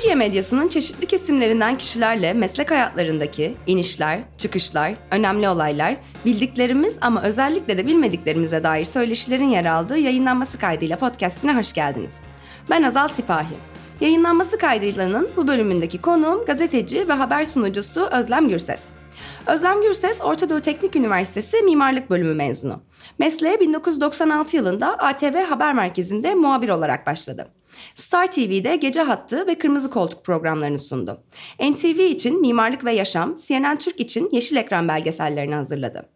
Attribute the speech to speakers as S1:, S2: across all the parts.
S1: Türkiye medyasının çeşitli kesimlerinden kişilerle meslek hayatlarındaki inişler, çıkışlar, önemli olaylar, bildiklerimiz ama özellikle de bilmediklerimize dair söyleşilerin yer aldığı yayınlanması kaydıyla podcastine hoş geldiniz. Ben Azal Sipahi. Yayınlanması kaydıylanın bu bölümündeki konuğum gazeteci ve haber sunucusu Özlem Gürses. Özlem Gürses, Orta Doğu Teknik Üniversitesi Mimarlık Bölümü mezunu. Mesleğe 1996 yılında ATV Haber Merkezi'nde muhabir olarak başladı. Star TV'de gece hattı ve kırmızı koltuk programlarını sundu. NTV için Mimarlık ve Yaşam, CNN Türk için Yeşil Ekran belgesellerini hazırladı.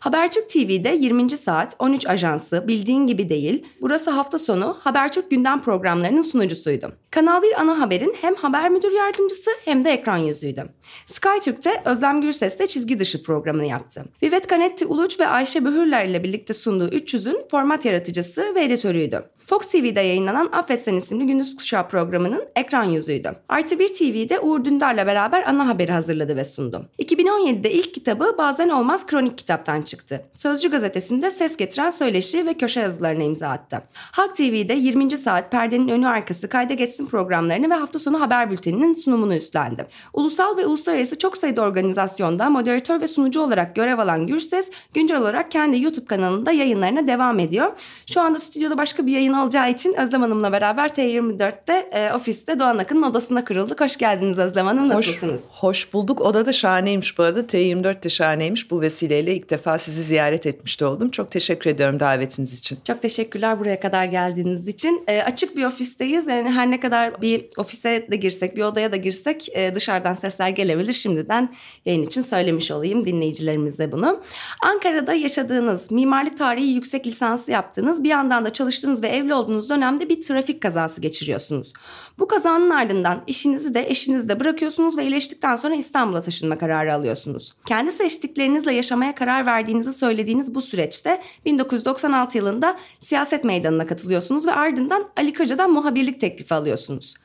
S1: Habertürk TV'de 20. saat 13 ajansı bildiğin gibi değil, burası hafta sonu Habertürk gündem programlarının sunucusuydu. Kanal 1 ana haberin hem haber müdür yardımcısı hem de ekran yüzüydü. Sky Türk'te Özlem Gürses'te çizgi dışı programını yaptı. Vivet Canetti Uluç ve Ayşe Böhürler ile birlikte sunduğu 300'ün format yaratıcısı ve editörüydü. Fox TV'de yayınlanan Affetsen isimli Gündüz Kuşağı programının ekran yüzüydü. Artı bir TV'de Uğur Dündar'la beraber ana haberi hazırladı ve sundu. 2017'de ilk kitabı Bazen Olmaz Kronik kitaptan çıktı. Sözcü gazetesinde ses getiren söyleşi ve köşe yazılarına imza attı. Halk TV'de 20. saat perdenin önü arkası kayda geçsin programlarını ve hafta sonu haber bülteninin sunumunu üstlendi. Ulusal ve uluslararası çok sayıda organizasyonda moderatör ve sunucu olarak görev alan Gürses, güncel olarak kendi YouTube kanalında yayınlarına devam ediyor. Şu anda stüdyoda başka bir yayın olacağı için Özlem Hanım'la beraber T24'te e, ofiste Doğan Akın'ın odasına kırıldık. Hoş geldiniz Özlem Hanım. Nasılsınız?
S2: Hoş, hoş bulduk. Oda da şahaneymiş bu arada. T24 de şahaneymiş. Bu vesileyle ilk defa sizi ziyaret etmiş de oldum. Çok teşekkür ediyorum davetiniz için.
S1: Çok teşekkürler buraya kadar geldiğiniz için. E, açık bir ofisteyiz. Yani her ne kadar bir ofise de girsek, bir odaya da girsek e, dışarıdan sesler gelebilir. Şimdiden yayın için söylemiş olayım dinleyicilerimize bunu. Ankara'da yaşadığınız, mimarlık tarihi yüksek lisansı yaptığınız, bir yandan da çalıştığınız ve ev evli olduğunuz dönemde bir trafik kazası geçiriyorsunuz. Bu kazanın ardından işinizi de eşinizi de bırakıyorsunuz ve iyileştikten sonra İstanbul'a taşınma kararı alıyorsunuz. Kendi seçtiklerinizle yaşamaya karar verdiğinizi söylediğiniz bu süreçte 1996 yılında siyaset meydanına katılıyorsunuz ve ardından Ali Kırca'dan muhabirlik teklifi alıyorsunuz.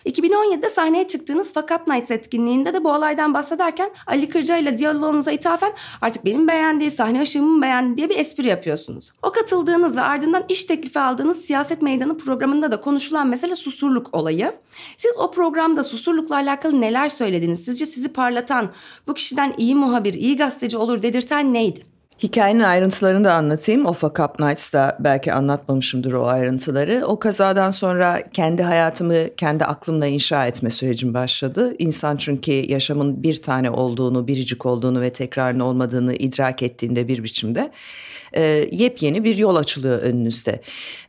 S1: 2017'de sahneye çıktığınız Fuck Up Nights etkinliğinde de bu olaydan bahsederken Ali Kırca ile diyaloğunuza ithafen artık benim beğendiği sahne ışığımın beğendiği diye bir espri yapıyorsunuz. O katıldığınız ve ardından iş teklifi aldığınız siyaset Meydanı programında da konuşulan mesele susurluk olayı. Siz o programda susurlukla alakalı neler söylediniz? Sizce sizi parlatan, bu kişiden iyi muhabir, iyi gazeteci olur dedirten neydi?
S2: Hikayenin ayrıntılarını da anlatayım. O Fuck Up Nights'da belki anlatmamışımdır o ayrıntıları. O kazadan sonra kendi hayatımı kendi aklımla inşa etme sürecim başladı. İnsan çünkü yaşamın bir tane olduğunu, biricik olduğunu ve tekrarın olmadığını idrak ettiğinde bir biçimde e, yepyeni bir yol açılıyor önünüzde.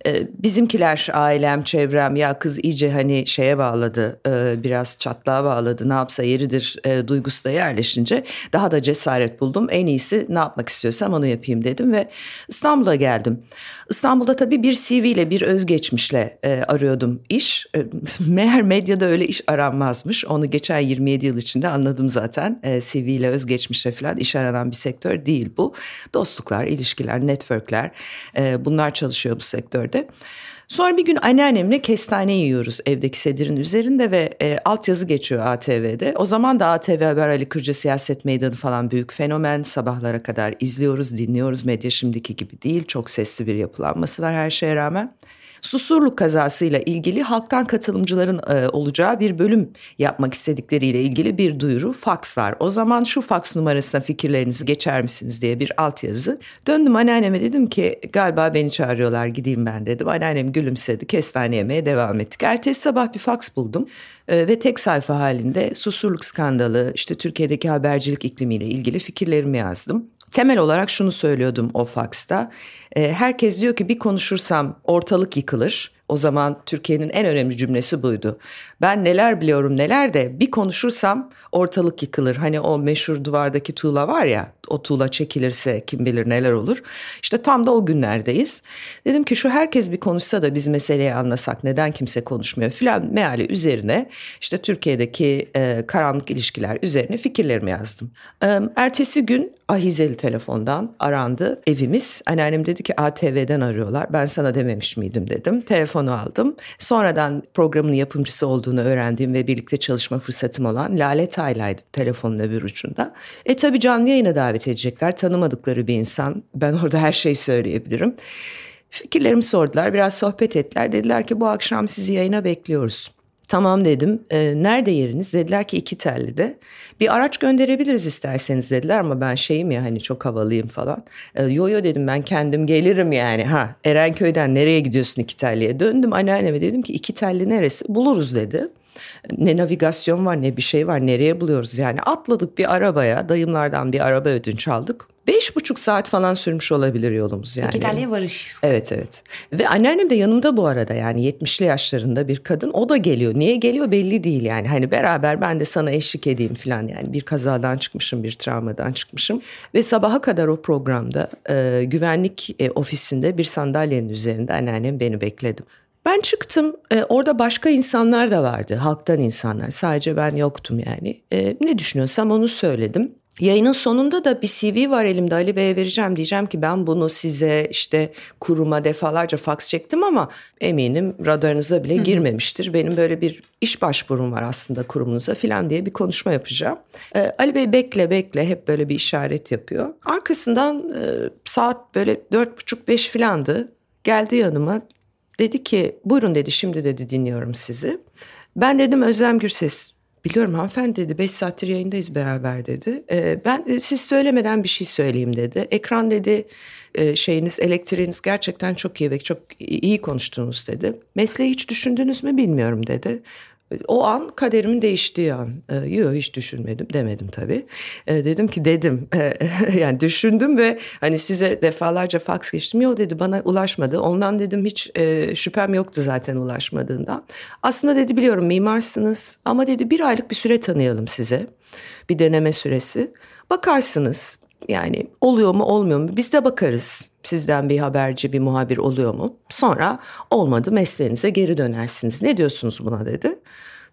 S2: E, bizimkiler ailem, çevrem ya kız iyice hani şeye bağladı e, biraz çatlağa bağladı ne yapsa yeridir e, duygusu da yerleşince daha da cesaret buldum. En iyisi ne yapmak istiyorsam onu yapayım dedim ve İstanbul'a geldim. İstanbul'da tabii bir CV ile bir özgeçmişle e, arıyordum iş. E, meğer medyada öyle iş aranmazmış. Onu geçen 27 yıl içinde anladım zaten. E, CV ile özgeçmişle falan iş aranan bir sektör değil bu. Dostluklar, ilişkiler, networkler e, bunlar çalışıyor bu sektörde. Sonra bir gün anneannemle kestane yiyoruz evdeki sedirin üzerinde ve e, altyazı geçiyor ATV'de. O zaman da ATV Haber Ali Kırca Siyaset Meydanı falan büyük fenomen. Sabahlara kadar izliyoruz, dinliyoruz. Medya şimdiki gibi değil. Çok sesli bir yapılanması var her şeye rağmen. Susurluk kazasıyla ilgili halktan katılımcıların e, olacağı bir bölüm yapmak istedikleriyle ilgili bir duyuru fax var. O zaman şu fax numarasına fikirlerinizi geçer misiniz diye bir altyazı. Döndüm anneanneme dedim ki galiba beni çağırıyorlar gideyim ben dedim. Anneannem gülümsedi kestane yemeye devam ettik. Ertesi sabah bir fax buldum e, ve tek sayfa halinde susurluk skandalı işte Türkiye'deki habercilik iklimiyle ilgili fikirlerimi yazdım. Temel olarak şunu söylüyordum o faxta. E, herkes diyor ki bir konuşursam ortalık yıkılır. O zaman Türkiye'nin en önemli cümlesi buydu. Ben neler biliyorum neler de bir konuşursam ortalık yıkılır. Hani o meşhur duvardaki tuğla var ya o tuğla çekilirse kim bilir neler olur. İşte tam da o günlerdeyiz. Dedim ki şu herkes bir konuşsa da biz meseleyi anlasak neden kimse konuşmuyor filan meali üzerine işte Türkiye'deki e, karanlık ilişkiler üzerine fikirlerimi yazdım. E, ertesi gün Ahizeli telefondan arandı evimiz. Anneannem dedi ki ATV'den arıyorlar. Ben sana dememiş miydim dedim. Telefonu aldım. Sonradan programın yapımcısı olduğunu öğrendiğim ve birlikte çalışma fırsatım olan Lale Taylay'dı telefonun öbür ucunda. E tabi canlı yayına davet edecekler. Tanımadıkları bir insan. Ben orada her şeyi söyleyebilirim. Fikirlerimi sordular. Biraz sohbet ettiler. Dediler ki bu akşam sizi yayına bekliyoruz. Tamam dedim. E, nerede yeriniz? Dediler ki iki telli de. Bir araç gönderebiliriz isterseniz dediler ama ben şeyim ya hani çok havalıyım falan. E, yo yo dedim ben kendim gelirim yani. Ha Erenköy'den nereye gidiyorsun iki telliye? Döndüm anneanneme dedim ki iki telli neresi? Buluruz dedi. Ne navigasyon var ne bir şey var nereye buluyoruz yani atladık bir arabaya dayımlardan bir araba ödünç aldık. Beş buçuk saat falan sürmüş olabilir yolumuz yani.
S1: İki varış.
S2: Evet evet. Ve anneannem de yanımda bu arada yani 70'li yaşlarında bir kadın. O da geliyor. Niye geliyor belli değil yani. Hani beraber ben de sana eşlik edeyim falan yani. Bir kazadan çıkmışım, bir travmadan çıkmışım. Ve sabaha kadar o programda e, güvenlik e, ofisinde bir sandalyenin üzerinde anneannem beni bekledim. Ben çıktım. E, orada başka insanlar da vardı. Halktan insanlar. Sadece ben yoktum yani. E, ne düşünüyorsam onu söyledim. Yayının sonunda da bir CV var elimde Ali Bey'e vereceğim. Diyeceğim ki ben bunu size işte kuruma defalarca faks çektim ama eminim radarınıza bile girmemiştir. Benim böyle bir iş başvurum var aslında kurumunuza filan diye bir konuşma yapacağım. Ee, Ali Bey bekle bekle hep böyle bir işaret yapıyor. Arkasından e, saat böyle dört buçuk beş filandı. Geldi yanıma Dedi ki buyurun dedi şimdi dedi dinliyorum sizi. Ben dedim Özlem Gürses. Biliyorum hanımefendi dedi 5 saattir yayındayız beraber dedi. Ee, ben de, siz söylemeden bir şey söyleyeyim dedi. Ekran dedi e, şeyiniz elektriğiniz gerçekten çok iyi ve çok iyi konuştunuz dedi. Mesleği hiç düşündünüz mü bilmiyorum dedi. O an kaderimin değiştiği an. E, Yok hiç düşünmedim demedim tabii. E, dedim ki dedim yani düşündüm ve hani size defalarca faks geçtim. Yok dedi bana ulaşmadı. Ondan dedim hiç e, şüphem yoktu zaten ulaşmadığından. Aslında dedi biliyorum mimarsınız ama dedi bir aylık bir süre tanıyalım size. Bir deneme süresi. Bakarsınız yani oluyor mu olmuyor mu biz de bakarız. Sizden bir haberci bir muhabir oluyor mu? Sonra olmadı mesleğinize geri dönersiniz. Ne diyorsunuz buna dedi.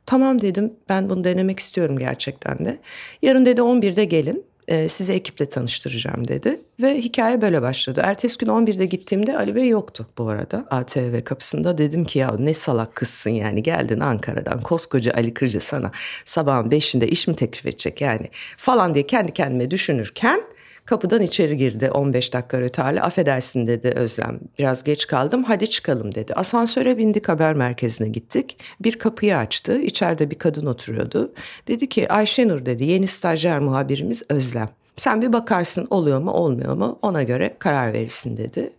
S2: Tamam dedim ben bunu denemek istiyorum gerçekten de. Yarın dedi 11'de gelin e, sizi ekiple tanıştıracağım dedi. Ve hikaye böyle başladı. Ertesi gün 11'de gittiğimde Ali Bey yoktu bu arada ATV kapısında. Dedim ki ya ne salak kızsın yani geldin Ankara'dan koskoca Ali Kırcı sana sabahın 5'inde iş mi teklif edecek yani falan diye kendi kendime düşünürken... Kapıdan içeri girdi 15 dakika ötali. Affedersin dedi Özlem. Biraz geç kaldım hadi çıkalım dedi. Asansöre bindik haber merkezine gittik. Bir kapıyı açtı. İçeride bir kadın oturuyordu. Dedi ki Ayşenur dedi yeni stajyer muhabirimiz Özlem. Sen bir bakarsın oluyor mu olmuyor mu ona göre karar verirsin dedi.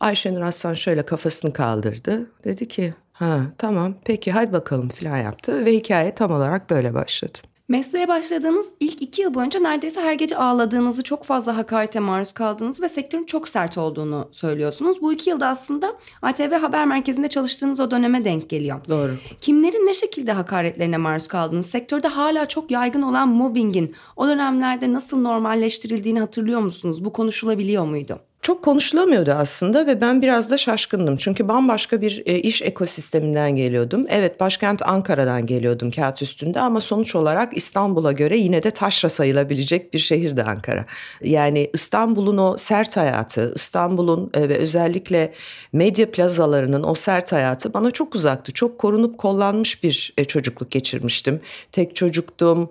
S2: Ayşenur Aslan şöyle kafasını kaldırdı. Dedi ki ha tamam peki hadi bakalım filan yaptı ve hikaye tam olarak böyle başladı.
S1: Mesleğe başladığınız ilk iki yıl boyunca neredeyse her gece ağladığınızı, çok fazla hakarete maruz kaldığınız ve sektörün çok sert olduğunu söylüyorsunuz. Bu iki yılda aslında ATV Haber Merkezi'nde çalıştığınız o döneme denk geliyor.
S2: Doğru.
S1: Kimlerin ne şekilde hakaretlerine maruz kaldınız? Sektörde hala çok yaygın olan mobbingin o dönemlerde nasıl normalleştirildiğini hatırlıyor musunuz? Bu konuşulabiliyor muydu?
S2: Çok konuşulamıyordu aslında ve ben biraz da şaşkındım. Çünkü bambaşka bir e, iş ekosisteminden geliyordum. Evet başkent Ankara'dan geliyordum kağıt üstünde ama sonuç olarak İstanbul'a göre yine de taşra sayılabilecek bir şehirdi Ankara. Yani İstanbul'un o sert hayatı, İstanbul'un e, ve özellikle medya plazalarının o sert hayatı bana çok uzaktı. Çok korunup kollanmış bir e, çocukluk geçirmiştim. Tek çocuktum,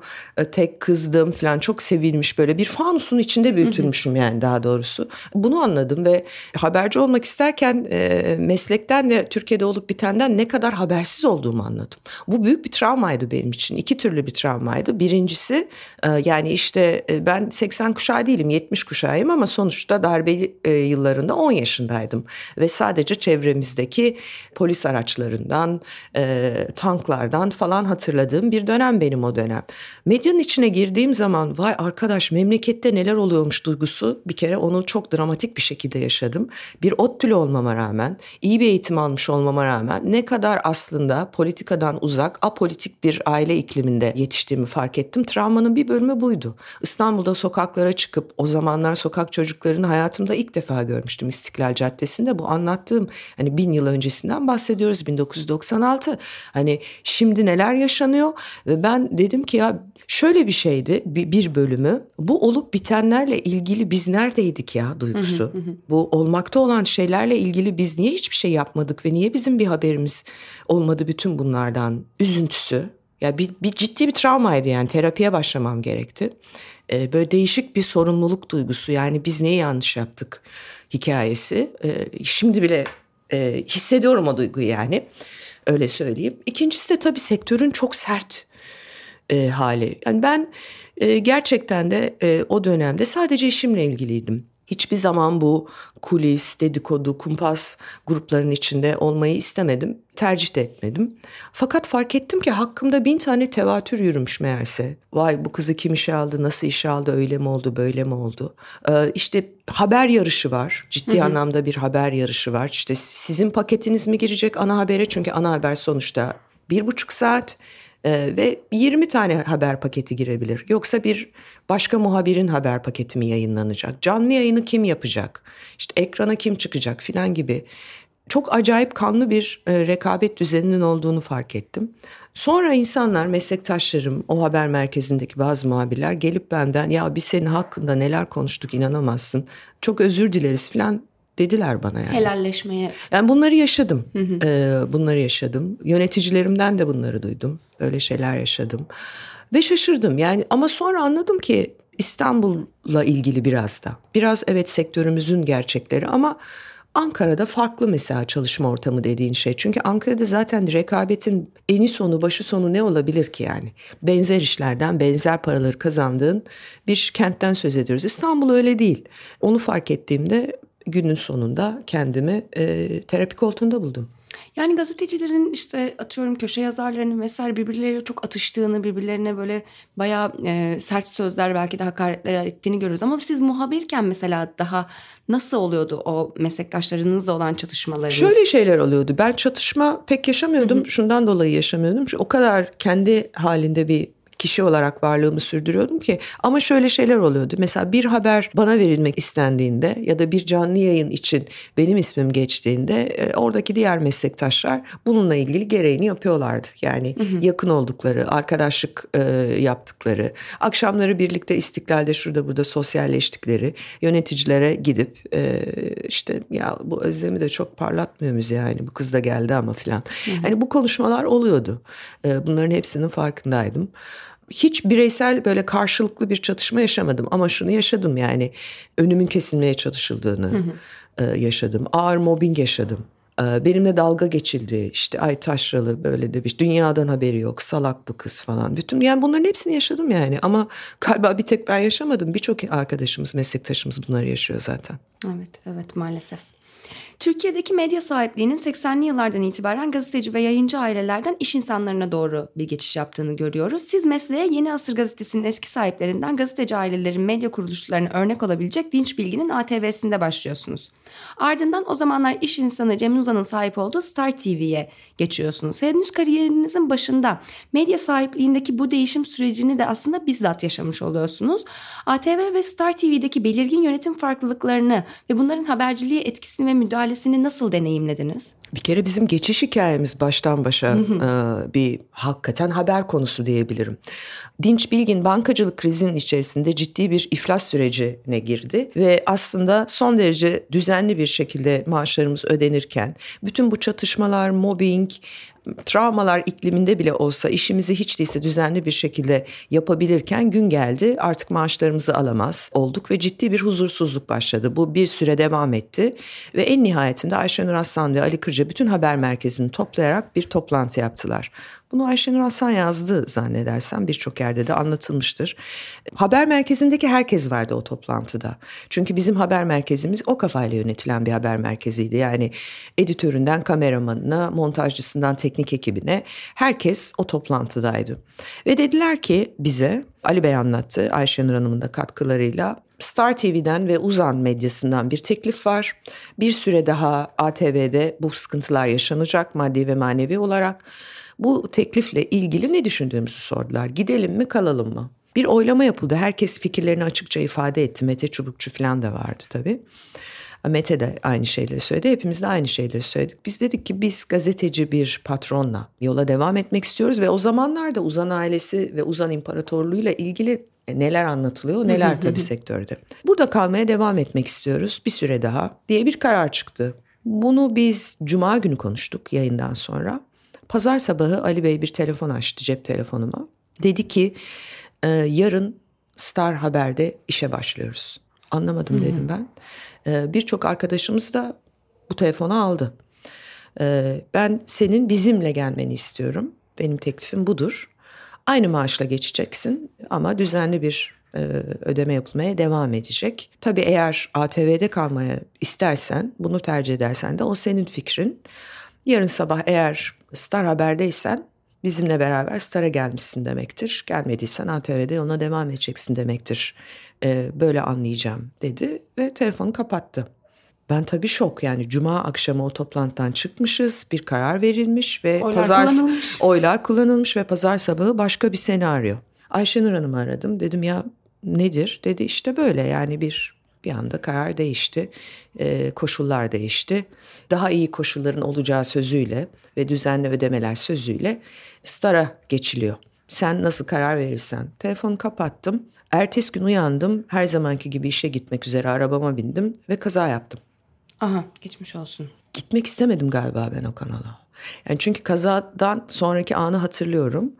S2: tek kızdım falan çok sevilmiş böyle bir fanusun içinde büyütülmüşüm yani daha doğrusu. Bunu anladım ve haberci olmak isterken e, meslekten de Türkiye'de olup bitenden ne kadar habersiz olduğumu anladım. Bu büyük bir travmaydı benim için. İki türlü bir travmaydı. Birincisi e, yani işte e, ben 80 kuşağı değilim 70 kuşağıyım ama sonuçta darbe e, yıllarında 10 yaşındaydım. Ve sadece çevremizdeki polis araçlarından, e, tanklardan falan hatırladığım bir dönem benim o dönem. Medyanın içine girdiğim zaman vay arkadaş memlekette neler oluyormuş duygusu bir kere onu çok dramatik bir şekilde yaşadım. Bir ODTÜ'lü olmama rağmen, iyi bir eğitim almış olmama rağmen ne kadar aslında politikadan uzak, apolitik bir aile ikliminde yetiştiğimi fark ettim. Travmanın bir bölümü buydu. İstanbul'da sokaklara çıkıp o zamanlar sokak çocuklarını hayatımda ilk defa görmüştüm İstiklal Caddesi'nde. Bu anlattığım hani bin yıl öncesinden bahsediyoruz 1996. Hani şimdi neler yaşanıyor ve ben dedim ki ya Şöyle bir şeydi bir bölümü bu olup bitenlerle ilgili biz neredeydik ya duygusu. Bu olmakta olan şeylerle ilgili biz niye hiçbir şey yapmadık ve niye bizim bir haberimiz olmadı bütün bunlardan üzüntüsü. Ya bir, bir ciddi bir travmaydı yani terapiye başlamam gerekti. Ee, böyle değişik bir sorumluluk duygusu yani biz neyi yanlış yaptık hikayesi. Ee, şimdi bile e, hissediyorum o duyguyu yani. Öyle söyleyeyim. İkincisi de tabii sektörün çok sert e, hali. Yani ben e, gerçekten de e, o dönemde sadece işimle ilgiliydim. Hiçbir zaman bu kulis, dedikodu, kumpas gruplarının içinde olmayı istemedim. Tercih de etmedim. Fakat fark ettim ki hakkımda bin tane tevatür yürümüş meğerse. Vay bu kızı kim işe aldı, nasıl işe aldı, öyle mi oldu, böyle mi oldu? Ee, işte haber yarışı var. Ciddi hı hı. anlamda bir haber yarışı var. İşte sizin paketiniz mi girecek ana habere? Çünkü ana haber sonuçta bir buçuk saat ee, ve 20 tane haber paketi girebilir. Yoksa bir başka muhabirin haber paketi mi yayınlanacak? Canlı yayını kim yapacak? İşte ekrana kim çıkacak filan gibi. Çok acayip kanlı bir e, rekabet düzeninin olduğunu fark ettim. Sonra insanlar, meslektaşlarım, o haber merkezindeki bazı muhabirler gelip benden ya biz senin hakkında neler konuştuk inanamazsın. Çok özür dileriz filan dediler bana yani.
S1: Helalleşmeye.
S2: Yani bunları yaşadım. Hı hı. Ee, bunları yaşadım. Yöneticilerimden de bunları duydum. Öyle şeyler yaşadım. Ve şaşırdım yani ama sonra anladım ki İstanbul'la ilgili biraz da. Biraz evet sektörümüzün gerçekleri ama Ankara'da farklı mesela çalışma ortamı dediğin şey. Çünkü Ankara'da zaten rekabetin eni sonu başı sonu ne olabilir ki yani? Benzer işlerden benzer paraları kazandığın bir kentten söz ediyoruz. İstanbul öyle değil. Onu fark ettiğimde günün sonunda kendimi e, terapi koltuğunda buldum.
S1: Yani gazetecilerin işte atıyorum köşe yazarlarının vesaire birbirleriyle çok atıştığını, birbirlerine böyle bayağı e, sert sözler belki de hakaretler ettiğini görürüz. Ama siz muhabirken mesela daha nasıl oluyordu o meslektaşlarınızla olan çatışmalarınız?
S2: Şöyle şeyler oluyordu. Ben çatışma pek yaşamıyordum. Hı hı. Şundan dolayı yaşamıyordum. Çünkü o kadar kendi halinde bir kişi olarak varlığımı sürdürüyordum ki ama şöyle şeyler oluyordu. Mesela bir haber bana verilmek istendiğinde ya da bir canlı yayın için benim ismim geçtiğinde e, oradaki diğer meslektaşlar bununla ilgili gereğini yapıyorlardı. Yani hı hı. yakın oldukları, arkadaşlık e, yaptıkları, akşamları birlikte istiklalde şurada burada sosyalleştikleri yöneticilere gidip e, işte ya bu özlemi de çok parlatmıyor muyuz yani bu kız da geldi ama filan. Yani bu konuşmalar oluyordu. E, bunların hepsinin farkındaydım hiç bireysel böyle karşılıklı bir çatışma yaşamadım ama şunu yaşadım yani önümün kesilmeye çalışıldığını hı hı. E, yaşadım. Ağır mobbing yaşadım. E, benimle dalga geçildi işte ay taşralı böyle demiş dünyadan haberi yok salak bu kız falan bütün yani bunların hepsini yaşadım yani ama galiba bir tek ben yaşamadım birçok arkadaşımız meslektaşımız bunları yaşıyor zaten.
S1: Evet evet maalesef. Türkiye'deki medya sahipliğinin 80'li yıllardan itibaren gazeteci ve yayıncı ailelerden iş insanlarına doğru bir geçiş yaptığını görüyoruz. Siz mesleğe Yeni Asır gazetesinin eski sahiplerinden gazeteci ailelerin medya kuruluşlarına örnek olabilecek Dinç Bilgi'nin ATV'sinde başlıyorsunuz. Ardından o zamanlar iş insanı Cem Uzan'ın sahip olduğu Star TV'ye geçiyorsunuz. Henüz kariyerinizin başında medya sahipliğindeki bu değişim sürecini de aslında bizzat yaşamış oluyorsunuz. ATV ve Star TV'deki belirgin yönetim farklılıklarını ve bunların haberciliğe etkisini ve müdahalesini nasıl deneyimlediniz?
S2: Bir kere bizim geçiş hikayemiz baştan başa e, bir hakikaten haber konusu diyebilirim. Dinç Bilgin bankacılık krizinin içerisinde ciddi bir iflas sürecine girdi ve aslında son derece düzenli bir şekilde maaşlarımız ödenirken bütün bu çatışmalar, mobbing, travmalar ikliminde bile olsa işimizi hiç değilse düzenli bir şekilde yapabilirken gün geldi artık maaşlarımızı alamaz olduk ve ciddi bir huzursuzluk başladı. Bu bir süre devam etti ve en nihayetinde Ayşenur Aslan ve Ali Kırca bütün haber merkezini toplayarak bir toplantı yaptılar. Bunu Ayşenur Hasan yazdı zannedersem birçok yerde de anlatılmıştır. Haber merkezindeki herkes vardı o toplantıda. Çünkü bizim haber merkezimiz o kafayla yönetilen bir haber merkeziydi. Yani editöründen kameramanına, montajcısından teknik ekibine herkes o toplantıdaydı. Ve dediler ki bize Ali Bey anlattı Ayşenur Hanım'ın da katkılarıyla Star TV'den ve Uzan medyasından bir teklif var. Bir süre daha ATV'de bu sıkıntılar yaşanacak maddi ve manevi olarak. Bu teklifle ilgili ne düşündüğümüzü sordular. Gidelim mi kalalım mı? Bir oylama yapıldı. Herkes fikirlerini açıkça ifade etti. Mete Çubukçu falan da vardı tabii. Mete de aynı şeyleri söyledi. Hepimiz de aynı şeyleri söyledik. Biz dedik ki biz gazeteci bir patronla yola devam etmek istiyoruz ve o zamanlarda Uzan ailesi ve Uzan İmparatorluğu'yla ilgili neler anlatılıyor, neler tabii sektörde. Burada kalmaya devam etmek istiyoruz bir süre daha diye bir karar çıktı. Bunu biz cuma günü konuştuk yayından sonra. Pazar sabahı Ali Bey bir telefon açtı cep telefonuma. Dedi ki e, yarın Star Haber'de işe başlıyoruz. Anlamadım dedim ben. E, Birçok arkadaşımız da bu telefonu aldı. E, ben senin bizimle gelmeni istiyorum. Benim teklifim budur. Aynı maaşla geçeceksin ama düzenli bir e, ödeme yapılmaya devam edecek. Tabii eğer ATV'de kalmaya istersen, bunu tercih edersen de o senin fikrin. Yarın sabah eğer Star Haber'deysen bizimle beraber Star'a gelmişsin demektir. Gelmediysen ATV'de ona devam edeceksin demektir. E, böyle anlayacağım dedi ve telefonu kapattı. Ben tabii şok yani cuma akşamı o toplantıdan çıkmışız bir karar verilmiş ve
S1: oylar
S2: pazar
S1: kullanılmış.
S2: oylar kullanılmış ve pazar sabahı başka bir senaryo. Ayşenur Hanım'ı aradım dedim ya nedir dedi işte böyle yani bir bir anda karar değişti ee, koşullar değişti daha iyi koşulların olacağı sözüyle ve düzenli ödemeler sözüyle Star'a geçiliyor. Sen nasıl karar verirsen. Telefonu kapattım. Ertesi gün uyandım. Her zamanki gibi işe gitmek üzere arabama bindim ve kaza yaptım.
S1: Aha geçmiş olsun.
S2: Gitmek istemedim galiba ben o kanala. Yani çünkü kazadan sonraki anı hatırlıyorum.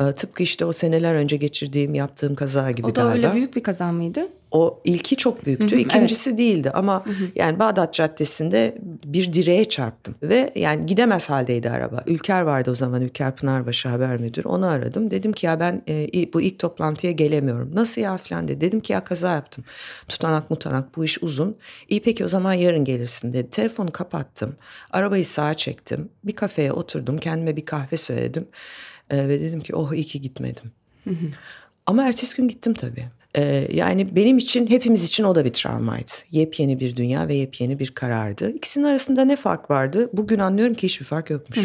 S2: Ee, tıpkı işte o seneler önce geçirdiğim yaptığım kaza gibi
S1: O da
S2: galiba.
S1: öyle büyük bir kaza mıydı?
S2: O ilki çok büyüktü, ikincisi değildi ama yani Bağdat Caddesi'nde bir direğe çarptım ve yani gidemez haldeydi araba. Ülker vardı o zaman Ülker Pınarbaşı haber müdürü onu aradım. Dedim ki ya ben e, bu ilk toplantıya gelemiyorum. Nasıl ya falan dedi. Dedim ki ya kaza yaptım. Tutanak mutanak bu iş uzun. İyi peki o zaman yarın gelirsin dedi. Telefonu kapattım. Arabayı sağa çektim. Bir kafeye oturdum. Kendime bir kahve söyledim. E, ve dedim ki oh iyi ki gitmedim. Ama ertesi gün gittim tabii. Ee, yani benim için hepimiz için o da bir travmaydı. Yepyeni bir dünya ve yepyeni bir karardı. İkisinin arasında ne fark vardı? Bugün anlıyorum ki hiçbir fark yokmuş.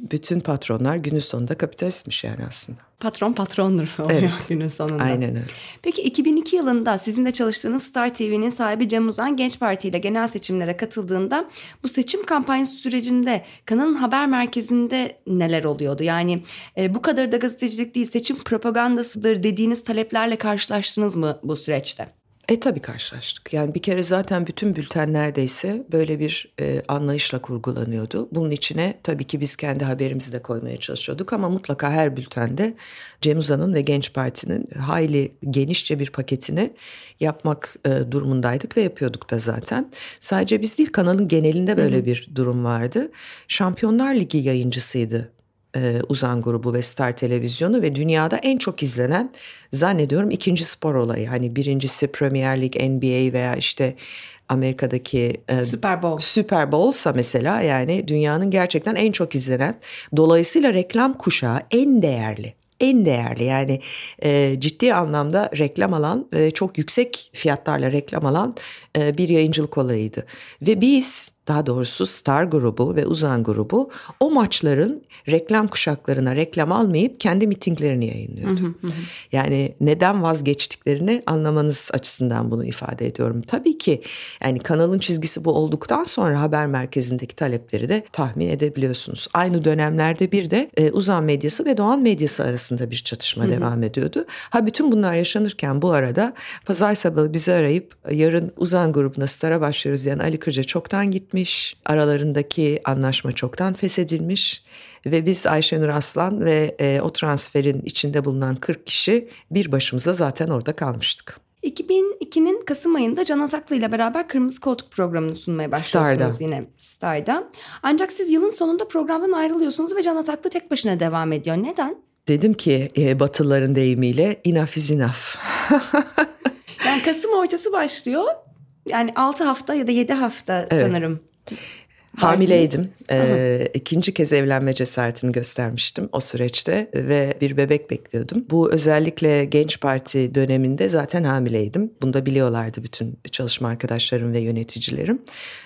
S2: Bütün patronlar günün sonunda kapitalistmiş yani aslında.
S1: Patron patrondur oluyor
S2: Evet.
S1: günün sonunda.
S2: Aynen öyle.
S1: Peki 2002 yılında sizin de çalıştığınız Star TV'nin sahibi Cem Uzan Genç Parti ile genel seçimlere katıldığında bu seçim kampanyası sürecinde kanalın haber merkezinde neler oluyordu? Yani e, bu kadar da gazetecilik değil seçim propagandasıdır dediğiniz taleplerle karşılaştınız mı bu süreçte?
S2: E tabii karşılaştık. Yani bir kere zaten bütün bülten neredeyse böyle bir e, anlayışla kurgulanıyordu. Bunun içine tabii ki biz kendi haberimizi de koymaya çalışıyorduk ama mutlaka her bültende Cem Uzan'ın ve Genç Parti'nin hayli genişçe bir paketini yapmak e, durumundaydık ve yapıyorduk da zaten. Sadece biz değil kanalın genelinde böyle bir durum vardı. Şampiyonlar Ligi yayıncısıydı e, Uzan grubu ve Star Televizyonu ve dünyada en çok izlenen zannediyorum ikinci spor olayı. Hani birincisi Premier Lig, NBA veya işte Amerika'daki e,
S1: Super Bowl.
S2: Super Bowl'sa mesela yani dünyanın gerçekten en çok izlenen. Dolayısıyla reklam kuşağı en değerli. En değerli yani e, ciddi anlamda reklam alan ve çok yüksek fiyatlarla reklam alan e, bir yayıncılık olayıydı. Ve biz daha doğrusu Star grubu ve Uzan grubu o maçların reklam kuşaklarına reklam almayıp kendi mitinglerini yayınlıyordu. Yani neden vazgeçtiklerini anlamanız açısından bunu ifade ediyorum. Tabii ki yani kanalın çizgisi bu olduktan sonra haber merkezindeki talepleri de tahmin edebiliyorsunuz. Aynı dönemlerde bir de e, Uzan medyası ve Doğan medyası arasında bir çatışma devam ediyordu. Ha bütün bunlar yaşanırken bu arada pazar sabahı bizi arayıp yarın Uzan grubuna Star'a başlıyoruz yani Ali Kırca çoktan gitmiş. Aralarındaki anlaşma çoktan feshedilmiş ve biz Ayşenur Aslan ve e, o transferin içinde bulunan 40 kişi bir başımıza zaten orada kalmıştık.
S1: 2002'nin Kasım ayında Can Ataklı ile beraber Kırmızı Koltuk programını sunmaya başlıyorsunuz
S2: Star'da.
S1: yine Star'da. Ancak siz yılın sonunda programdan ayrılıyorsunuz ve Can Ataklı tek başına devam ediyor. Neden?
S2: Dedim ki e, Batılıların deyimiyle enough is enough.
S1: Yani Kasım ortası başlıyor. Yani 6 hafta ya da 7 hafta sanırım.
S2: Hamileydim. Ee, ikinci kez evlenme cesaretini göstermiştim o süreçte ve bir bebek bekliyordum. Bu özellikle genç parti döneminde zaten hamileydim. Bunu da biliyorlardı bütün çalışma arkadaşlarım ve yöneticilerim.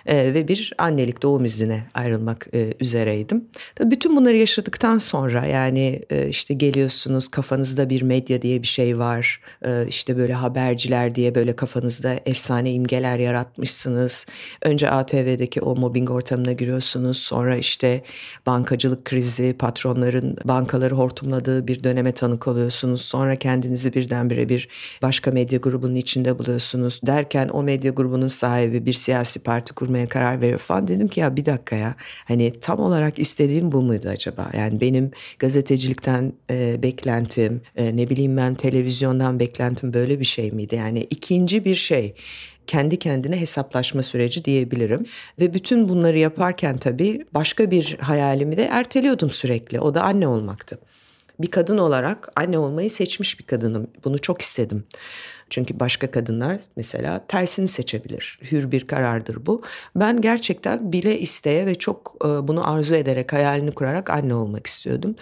S2: Ee, ve bir annelik doğum iznine ayrılmak e, üzereydim. Tabii bütün bunları yaşadıktan sonra yani e, işte geliyorsunuz kafanızda bir medya diye bir şey var. E, işte böyle haberciler diye böyle kafanızda efsane imgeler yaratmışsınız. Önce ATV'deki o mobbing ortamına giriyorsunuz. Sonra işte bankacılık krizi, patronların bankaları hortumladığı bir döneme tanık oluyorsunuz. Sonra kendinizi birdenbire bir başka medya grubunun içinde buluyorsunuz. Derken o medya grubunun sahibi bir siyasi parti kurmaya karar veriyor falan. Dedim ki ya bir dakika ya hani tam olarak istediğim bu muydu acaba? Yani benim gazetecilikten e, beklentim, e, ne bileyim ben televizyondan beklentim böyle bir şey miydi? Yani ikinci bir şey kendi kendine hesaplaşma süreci diyebilirim. Ve bütün bunları yaparken tabii başka bir hayalimi de erteliyordum sürekli. O da anne olmaktı. Bir kadın olarak anne olmayı seçmiş bir kadınım. Bunu çok istedim. Çünkü başka kadınlar mesela tersini seçebilir. Hür bir karardır bu. Ben gerçekten bile isteye ve çok e, bunu arzu ederek hayalini kurarak anne olmak istiyordum.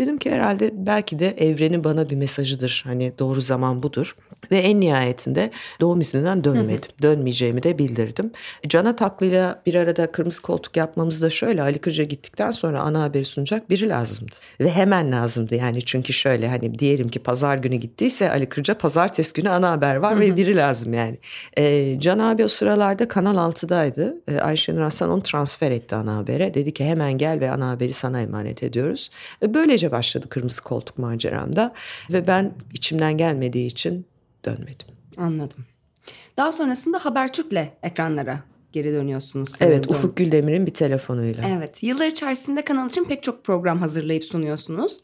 S2: Dedim ki herhalde belki de evrenin bana bir mesajıdır. Hani doğru zaman budur. Ve en nihayetinde doğum izninden dönmedim. Dönmeyeceğimi de bildirdim. Cana Taklı'yla bir arada kırmızı koltuk yapmamız da şöyle Ali Kırca gittikten sonra ana haberi sunacak biri lazımdı. Ve hemen lazımdı yani çünkü şöyle hani diyelim ki pazar günü gittiyse Ali Kırca pazartesi günü ana haber var Hı-hı. ve biri lazım yani. Ee, Can abi o sıralarda Kanal 6'daydı. Ee, Ayşenur Hasan onu transfer etti ana habere. Dedi ki hemen gel ve ana haberi sana emanet ediyoruz. Ee, böylece başladı kırmızı koltuk maceramda. Ve ben içimden gelmediği için dönmedim.
S1: Anladım. Daha sonrasında Habertürk'le ekranlara geri dönüyorsunuz.
S2: Evet dön. Ufuk Güldemir'in bir telefonuyla.
S1: Evet yıllar içerisinde kanal için pek çok program hazırlayıp sunuyorsunuz.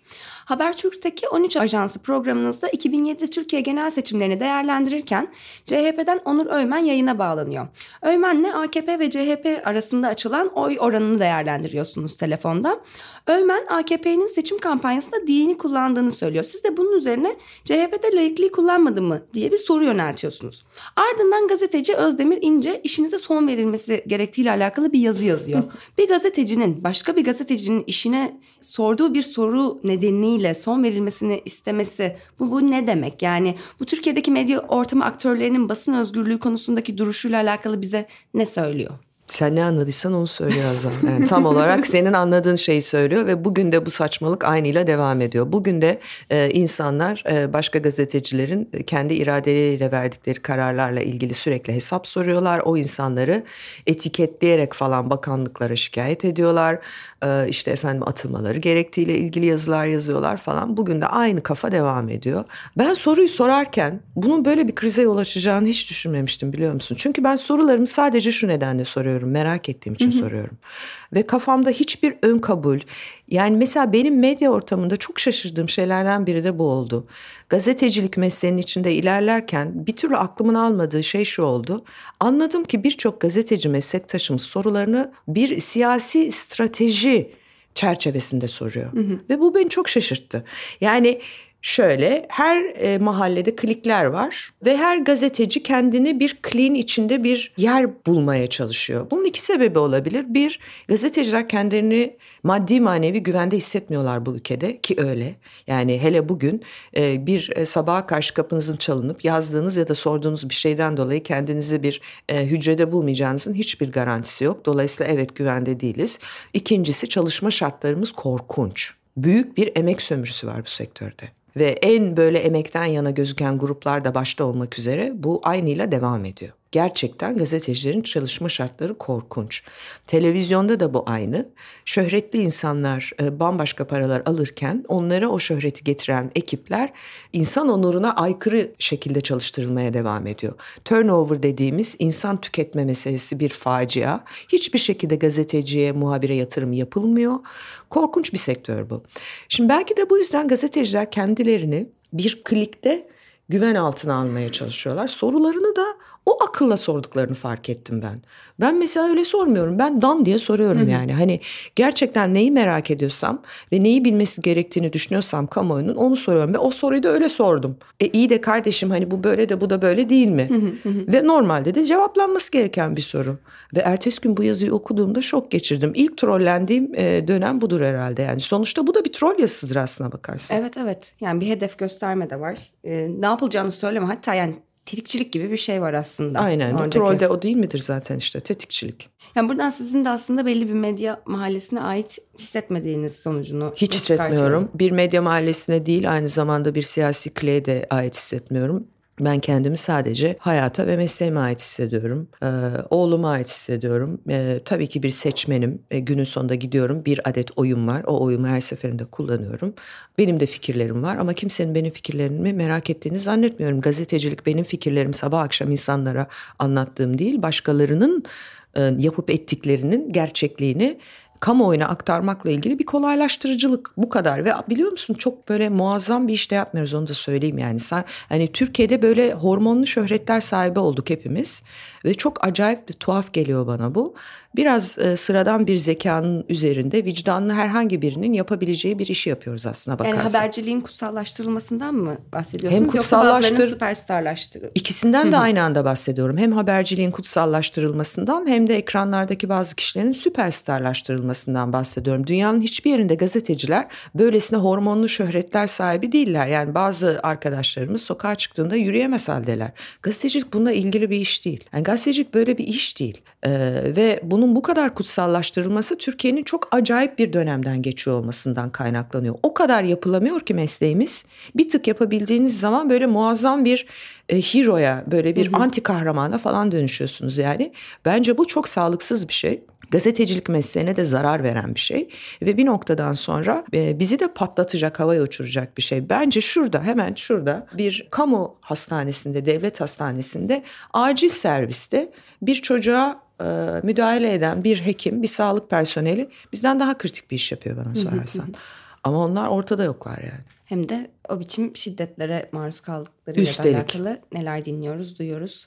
S1: Habertürk'teki 13 Ajansı programınızda 2007 Türkiye genel seçimlerini değerlendirirken CHP'den Onur Öymen yayına bağlanıyor. Öymen'le AKP ve CHP arasında açılan oy oranını değerlendiriyorsunuz telefonda. Öymen AKP'nin seçim kampanyasında dini kullandığını söylüyor. Siz de bunun üzerine CHP'de laikliği kullanmadı mı diye bir soru yöneltiyorsunuz. Ardından gazeteci Özdemir İnce işinize son verilmesi gerektiğiyle alakalı bir yazı yazıyor. bir gazetecinin başka bir gazetecinin işine sorduğu bir soru nedeniyle son verilmesini istemesi bu, bu ne demek? Yani bu Türkiye'deki medya ortamı aktörlerinin basın özgürlüğü konusundaki duruşuyla alakalı bize ne söylüyor?
S2: Sen ne anladıysan onu söylüyor Azam. Yani tam olarak senin anladığın şeyi söylüyor ve bugün de bu saçmalık aynıyla devam ediyor. Bugün de e, insanlar e, başka gazetecilerin kendi iradeleriyle verdikleri kararlarla ilgili sürekli hesap soruyorlar. O insanları etiketleyerek falan bakanlıklara şikayet ediyorlar. E, işte efendim atılmaları gerektiğiyle ilgili yazılar yazıyorlar falan. Bugün de aynı kafa devam ediyor. Ben soruyu sorarken bunun böyle bir krize yol açacağını hiç düşünmemiştim biliyor musun? Çünkü ben sorularımı sadece şu nedenle soruyorum soruyorum. Merak ettiğim için hı hı. soruyorum. Ve kafamda hiçbir ön kabul. Yani mesela benim medya ortamında çok şaşırdığım şeylerden biri de bu oldu. Gazetecilik mesleğinin içinde ilerlerken bir türlü aklımın almadığı şey şu oldu. Anladım ki birçok gazeteci meslektaşımız sorularını bir siyasi strateji çerçevesinde soruyor. Hı hı. Ve bu beni çok şaşırttı. Yani Şöyle her e, mahallede klikler var ve her gazeteci kendini bir kliğin içinde bir yer bulmaya çalışıyor. Bunun iki sebebi olabilir. Bir, gazeteciler kendilerini maddi manevi güvende hissetmiyorlar bu ülkede ki öyle. Yani hele bugün e, bir e, sabaha karşı kapınızın çalınıp yazdığınız ya da sorduğunuz bir şeyden dolayı kendinizi bir e, hücrede bulmayacağınızın hiçbir garantisi yok. Dolayısıyla evet güvende değiliz. İkincisi çalışma şartlarımız korkunç. Büyük bir emek sömürüsü var bu sektörde ve en böyle emekten yana gözüken gruplar da başta olmak üzere bu aynıyla devam ediyor gerçekten gazetecilerin çalışma şartları korkunç. Televizyonda da bu aynı. Şöhretli insanlar e, bambaşka paralar alırken onlara o şöhreti getiren ekipler insan onuruna aykırı şekilde çalıştırılmaya devam ediyor. Turnover dediğimiz insan tüketme meselesi bir facia. Hiçbir şekilde gazeteciye, muhabire yatırım yapılmıyor. Korkunç bir sektör bu. Şimdi belki de bu yüzden gazeteciler kendilerini bir klikte güven altına almaya çalışıyorlar. Sorularını da o akılla sorduklarını fark ettim ben. Ben mesela öyle sormuyorum. Ben dan diye soruyorum Hı-hı. yani. Hani gerçekten neyi merak ediyorsam ve neyi bilmesi gerektiğini düşünüyorsam kamuoyunun onu soruyorum. Ve o soruyu da öyle sordum. E iyi de kardeşim hani bu böyle de bu da böyle değil mi? Hı-hı. Ve normalde de cevaplanması gereken bir soru. Ve ertesi gün bu yazıyı okuduğumda şok geçirdim. İlk trollendiğim e, dönem budur herhalde. Yani sonuçta bu da bir troll yazısıdır aslına bakarsan.
S1: Evet evet. Yani bir hedef gösterme de var. E, ne yapılacağını söyleme. Hatta yani tetikçilik gibi bir şey var aslında.
S2: Aynen. Oradaki. Trollde o değil midir zaten işte tetikçilik.
S1: Yani buradan sizin de aslında belli bir medya mahallesine ait hissetmediğiniz sonucunu
S2: Hiç hissetmiyorum. Bir medya mahallesine değil aynı zamanda bir siyasi kleye de ait hissetmiyorum. Ben kendimi sadece hayata ve mesleğime ait hissediyorum. Ee, oğluma ait hissediyorum. Ee, tabii ki bir seçmenim. Ee, günün sonunda gidiyorum. Bir adet oyum var. O oyumu her seferinde kullanıyorum. Benim de fikirlerim var ama kimsenin benim fikirlerimi merak ettiğini zannetmiyorum. Gazetecilik benim fikirlerim sabah akşam insanlara anlattığım değil. Başkalarının e, yapıp ettiklerinin gerçekliğini kamuoyuna aktarmakla ilgili bir kolaylaştırıcılık bu kadar. Ve biliyor musun çok böyle muazzam bir işte yapmıyoruz onu da söyleyeyim yani. Sen hani Türkiye'de böyle hormonlu şöhretler sahibi olduk hepimiz ve çok acayip bir tuhaf geliyor bana bu. Biraz e, sıradan bir zekanın üzerinde vicdanlı herhangi birinin yapabileceği bir işi yapıyoruz aslında bakarsan.
S1: Yani haberciliğin kutsallaştırılmasından mı bahsediyorsunuz?
S2: Hem kutsallaştır... Yoksa
S1: süperstarlaştırıl...
S2: İkisinden de aynı anda bahsediyorum. Hem haberciliğin kutsallaştırılmasından hem de ekranlardaki bazı kişilerin süperstarlaştırılmasından bahsediyorum. Dünyanın hiçbir yerinde gazeteciler böylesine hormonlu şöhretler sahibi değiller. Yani bazı arkadaşlarımız sokağa çıktığında yürüyemez haldeler. Gazetecilik bununla ilgili bir iş değil. Yani gazetecilik böyle bir iş değil. Ee, ve bunun bu kadar kutsallaştırılması Türkiye'nin çok acayip bir dönemden geçiyor olmasından kaynaklanıyor. O kadar yapılamıyor ki mesleğimiz. Bir tık yapabildiğiniz zaman böyle muazzam bir e, hero'ya, böyle bir hı hı. anti kahramana falan dönüşüyorsunuz yani. Bence bu çok sağlıksız bir şey gazetecilik mesleğine de zarar veren bir şey ve bir noktadan sonra e, bizi de patlatacak, havaya uçuracak bir şey. Bence şurada hemen şurada bir kamu hastanesinde, devlet hastanesinde acil serviste bir çocuğa e, müdahale eden bir hekim, bir sağlık personeli bizden daha kritik bir iş yapıyor bana sorarsan. Ama onlar ortada yoklar yani.
S1: Hem de o biçim şiddetlere maruz kaldıkları ile alakalı neler dinliyoruz, duyuyoruz.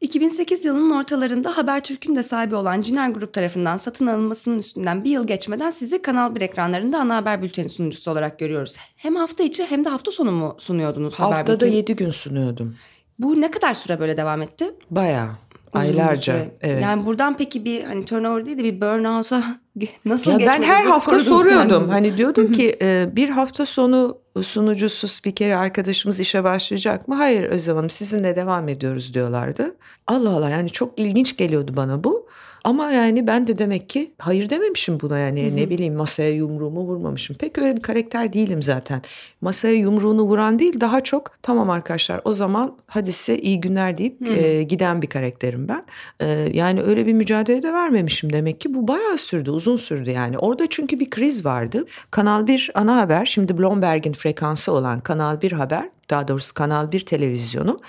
S1: 2008 yılının ortalarında Habertürk'ün de sahibi olan Ciner Grup tarafından satın alınmasının üstünden bir yıl geçmeden sizi Kanal 1 ekranlarında ana haber bülteni sunucusu olarak görüyoruz. Hem hafta içi hem de hafta sonu mu sunuyordunuz
S2: Haftada haber bülteni? Haftada 7 gün sunuyordum.
S1: Bu ne kadar süre böyle devam etti?
S2: Bayağı. Aylarca. Evet.
S1: Yani buradan peki bir hani turnover değil de bir burnout'a nasıl
S2: ya Ben her hafta soruyordum. Kendinizi? Hani diyordum ki e, bir hafta sonu sunucusu spikeri arkadaşımız işe başlayacak mı? Hayır Özlem Hanım sizinle devam ediyoruz diyorlardı. Allah Allah yani çok ilginç geliyordu bana bu. Ama yani ben de demek ki hayır dememişim buna yani Hı-hı. ne bileyim masaya yumruğumu vurmamışım. Pek öyle bir karakter değilim zaten. Masaya yumruğunu vuran değil daha çok tamam arkadaşlar o zaman hadi size iyi günler deyip e, giden bir karakterim ben. E, yani öyle bir mücadele de vermemişim demek ki bu bayağı sürdü uzun sürdü yani. Orada çünkü bir kriz vardı. Kanal 1 ana haber şimdi Bloomberg'in frekansı olan Kanal 1 haber daha doğrusu Kanal 1 televizyonu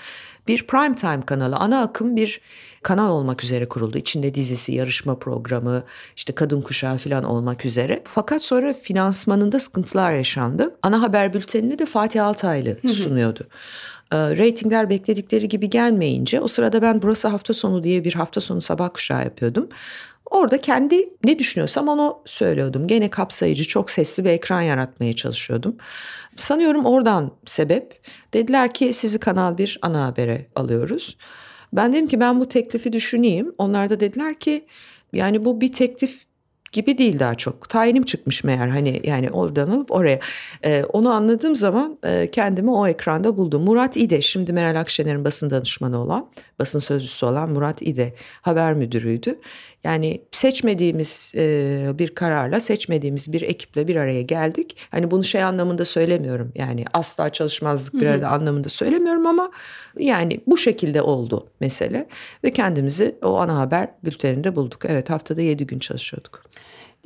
S2: bir prime time kanalı ana akım bir kanal olmak üzere kuruldu. İçinde dizisi, yarışma programı, işte kadın kuşağı falan olmak üzere. Fakat sonra finansmanında sıkıntılar yaşandı. Ana haber bültenini de Fatih Altaylı sunuyordu. E, reytingler bekledikleri gibi gelmeyince o sırada ben burası hafta sonu diye bir hafta sonu sabah kuşağı yapıyordum. Orada kendi ne düşünüyorsam onu söylüyordum. Gene kapsayıcı, çok sesli bir ekran yaratmaya çalışıyordum. Sanıyorum oradan sebep. Dediler ki sizi Kanal 1 ana habere alıyoruz. Ben dedim ki ben bu teklifi düşüneyim. Onlar da dediler ki yani bu bir teklif gibi değil daha çok. Tayinim çıkmış meğer hani yani oradan alıp oraya. Ee, onu anladığım zaman e, kendimi o ekranda buldum. Murat İde şimdi Meral Akşener'in basın danışmanı olan, basın sözcüsü olan Murat İde haber müdürüydü. Yani seçmediğimiz e, bir kararla, seçmediğimiz bir ekiple bir araya geldik. Hani bunu şey anlamında söylemiyorum. Yani asla çalışmazlık bir arada anlamında söylemiyorum ama yani bu şekilde oldu mesele. Ve kendimizi o ana haber bülteninde bulduk. Evet haftada yedi gün çalışıyorduk.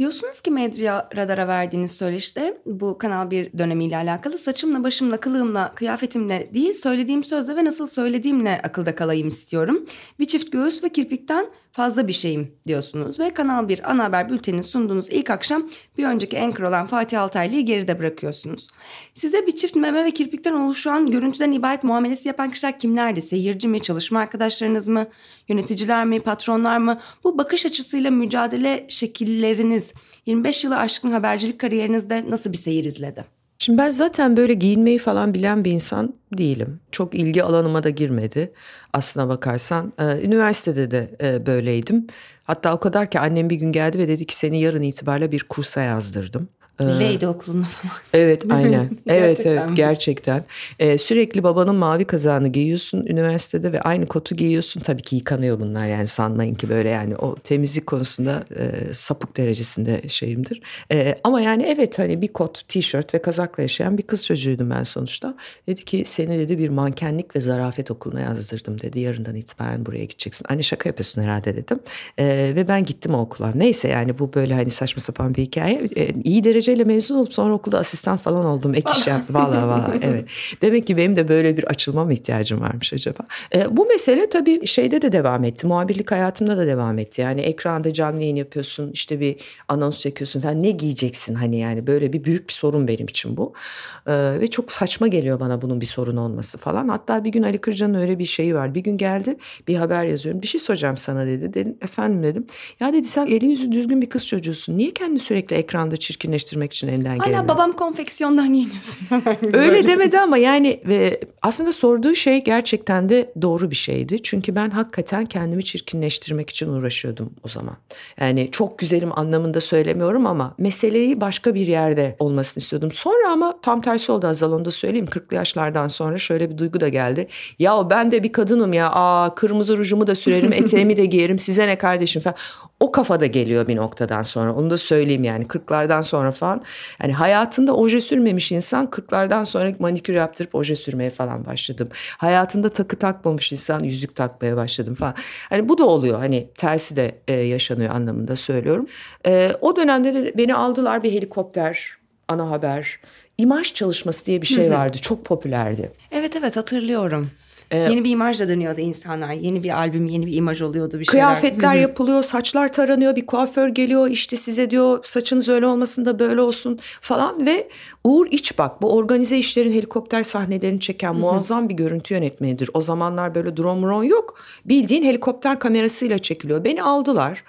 S1: Diyorsunuz ki Medya Radar'a verdiğiniz söyleşte bu Kanal 1 dönemiyle alakalı saçımla, başımla, kılığımla, kıyafetimle değil söylediğim sözle ve nasıl söylediğimle akılda kalayım istiyorum. Bir çift göğüs ve kirpikten fazla bir şeyim diyorsunuz ve Kanal 1 ana haber bültenini sunduğunuz ilk akşam bir önceki anchor olan Fatih Altaylı'yı geride bırakıyorsunuz. Size bir çift meme ve kirpikten oluşan görüntüden ibaret muamelesi yapan kişiler kimlerdi? Seyirci mi, çalışma arkadaşlarınız mı, yöneticiler mi, patronlar mı? Bu bakış açısıyla mücadele şekilleriniz 25 yılı aşkın habercilik kariyerinizde nasıl bir seyir izledi?
S2: Şimdi ben zaten böyle giyinmeyi falan bilen bir insan değilim. Çok ilgi alanıma da girmedi aslına bakarsan. Ee, üniversitede de e, böyleydim. Hatta o kadar ki annem bir gün geldi ve dedi ki seni yarın itibariyle bir kursa yazdırdım.
S1: Leydi okulunda falan.
S2: Evet aynen. evet evet gerçekten. Ee, sürekli babanın mavi kazağını giyiyorsun üniversitede ve aynı kotu giyiyorsun. Tabii ki yıkanıyor bunlar yani sanmayın ki böyle yani o temizlik konusunda e, sapık derecesinde şeyimdir. E, ama yani evet hani bir kot, tişört ve kazakla yaşayan bir kız çocuğuydum ben sonuçta. Dedi ki seni dedi bir mankenlik ve zarafet okuluna yazdırdım dedi. Yarından itibaren buraya gideceksin. Anne şaka yapıyorsun herhalde dedim. E, ve ben gittim o okula. Neyse yani bu böyle hani saçma sapan bir hikaye. E, iyi derece dereceyle mezun olup sonra okulda asistan falan oldum. Ek iş yaptım. Valla valla evet. Demek ki benim de böyle bir açılmam ihtiyacım varmış acaba. E, bu mesele tabii şeyde de devam etti. Muhabirlik hayatımda da devam etti. Yani ekranda canlı yayın yapıyorsun. işte bir anons çekiyorsun falan. Ne giyeceksin hani yani böyle bir büyük bir sorun benim için bu. E, ve çok saçma geliyor bana bunun bir sorun olması falan. Hatta bir gün Ali Kırca'nın öyle bir şeyi var. Bir gün geldi bir haber yazıyorum. Bir şey soracağım sana dedi. Dedim efendim dedim. Ya dedi sen eli yüzü düzgün bir kız çocuğusun. Niye kendini sürekli ekranda çirkinleştirmek için elinden
S1: gelmiyor? Hala babam konfeksiyondan giyiniyorsun.
S2: öyle demedi ama yani ve aslında sorduğu şey gerçekten de doğru bir şeydi. Çünkü ben hakikaten kendimi çirkinleştirmek için uğraşıyordum o zaman. Yani çok güzelim anlamında söylemiyorum ama meseleyi başka bir yerde olmasını istiyordum. Sonra ama tam tersi oldu Azal onu da söyleyeyim. 40'lı yaşlardan sonra şöyle bir duygu da geldi. Ya ben de bir kadınım ya. Aa kırmızı rujumu da sürerim, eteğimi de giyerim. Size ne kardeşim falan. O kafada geliyor bir noktadan sonra. Onu da söyleyeyim yani 40'lardan sonra falan. Yani hayatında oje sürmemiş insan 40'lardan sonra manikür yaptırıp oje sürmeye falan başladım. Hayatında takı takmamış insan yüzük takmaya başladım falan. Hani bu da oluyor. Hani tersi de e, yaşanıyor anlamında söylüyorum. E, o dönemde de beni aldılar bir helikopter, ana haber imaj çalışması diye bir şey vardı. Çok popülerdi.
S1: Evet evet hatırlıyorum. Ee, yeni bir imajla dönüyordu insanlar. Yeni bir albüm, yeni bir imaj oluyordu bir
S2: şeyler. Kıyafetler yapılıyor, saçlar taranıyor, bir kuaför geliyor işte size diyor saçınız öyle olmasın da böyle olsun falan ve Uğur İçbak bu organize işlerin helikopter sahnelerini çeken muazzam bir görüntü yönetmenidir. O zamanlar böyle drone drone yok. Bildiğin helikopter kamerasıyla çekiliyor. Beni aldılar.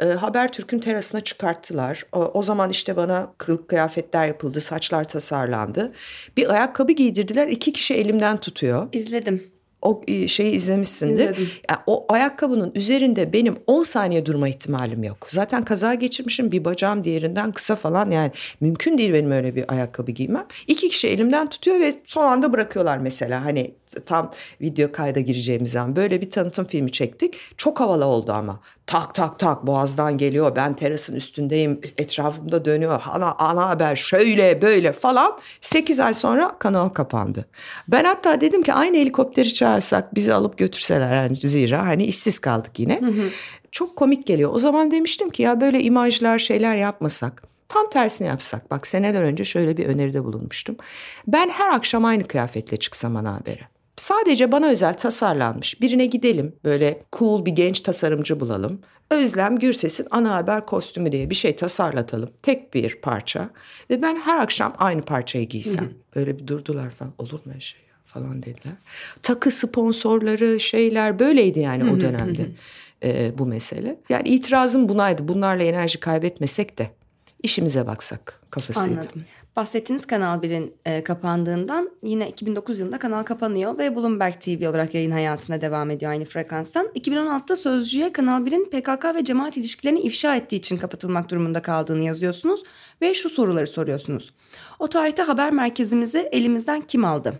S2: E, Habertürk'ün terasına çıkarttılar. O, o zaman işte bana kılık kıyafetler yapıldı, saçlar tasarlandı. Bir ayakkabı giydirdiler, iki kişi elimden tutuyor.
S1: İzledim
S2: o e, şeyi izlemişsindir. Yani o ayakkabının üzerinde benim 10 saniye durma ihtimalim yok. Zaten kaza geçirmişim bir bacağım diğerinden kısa falan yani mümkün değil benim öyle bir ayakkabı giymem. İki kişi elimden tutuyor ve son anda bırakıyorlar mesela hani tam video kayda gireceğimiz zaman böyle bir tanıtım filmi çektik. Çok havalı oldu ama tak tak tak boğazdan geliyor ben terasın üstündeyim etrafımda dönüyor ana, ana haber şöyle böyle falan 8 ay sonra kanal kapandı. Ben hatta dedim ki aynı helikopteri çağırsak bizi alıp götürseler yani zira hani işsiz kaldık yine. Hı hı. Çok komik geliyor. O zaman demiştim ki ya böyle imajlar şeyler yapmasak Tam tersini yapsak. Bak seneler önce şöyle bir öneride bulunmuştum. Ben her akşam aynı kıyafetle çıksam ana habere. Sadece bana özel tasarlanmış birine gidelim böyle cool bir genç tasarımcı bulalım. Özlem Gürses'in ana haber kostümü diye bir şey tasarlatalım. Tek bir parça ve ben her akşam aynı parçayı giysem. Böyle bir durdular falan olur mu şey falan dediler. Takı sponsorları şeyler böyleydi yani o dönemde e, bu mesele. Yani itirazım bunaydı. Bunlarla enerji kaybetmesek de işimize baksak kafasıydı.
S1: Anladım. Bahsettiğiniz Kanal 1'in e, kapandığından yine 2009 yılında kanal kapanıyor ve Bloomberg TV olarak yayın hayatına devam ediyor aynı frekanstan. 2016'da Sözcü'ye Kanal 1'in PKK ve cemaat ilişkilerini ifşa ettiği için kapatılmak durumunda kaldığını yazıyorsunuz ve şu soruları soruyorsunuz. O tarihte haber merkezimizi elimizden kim aldı?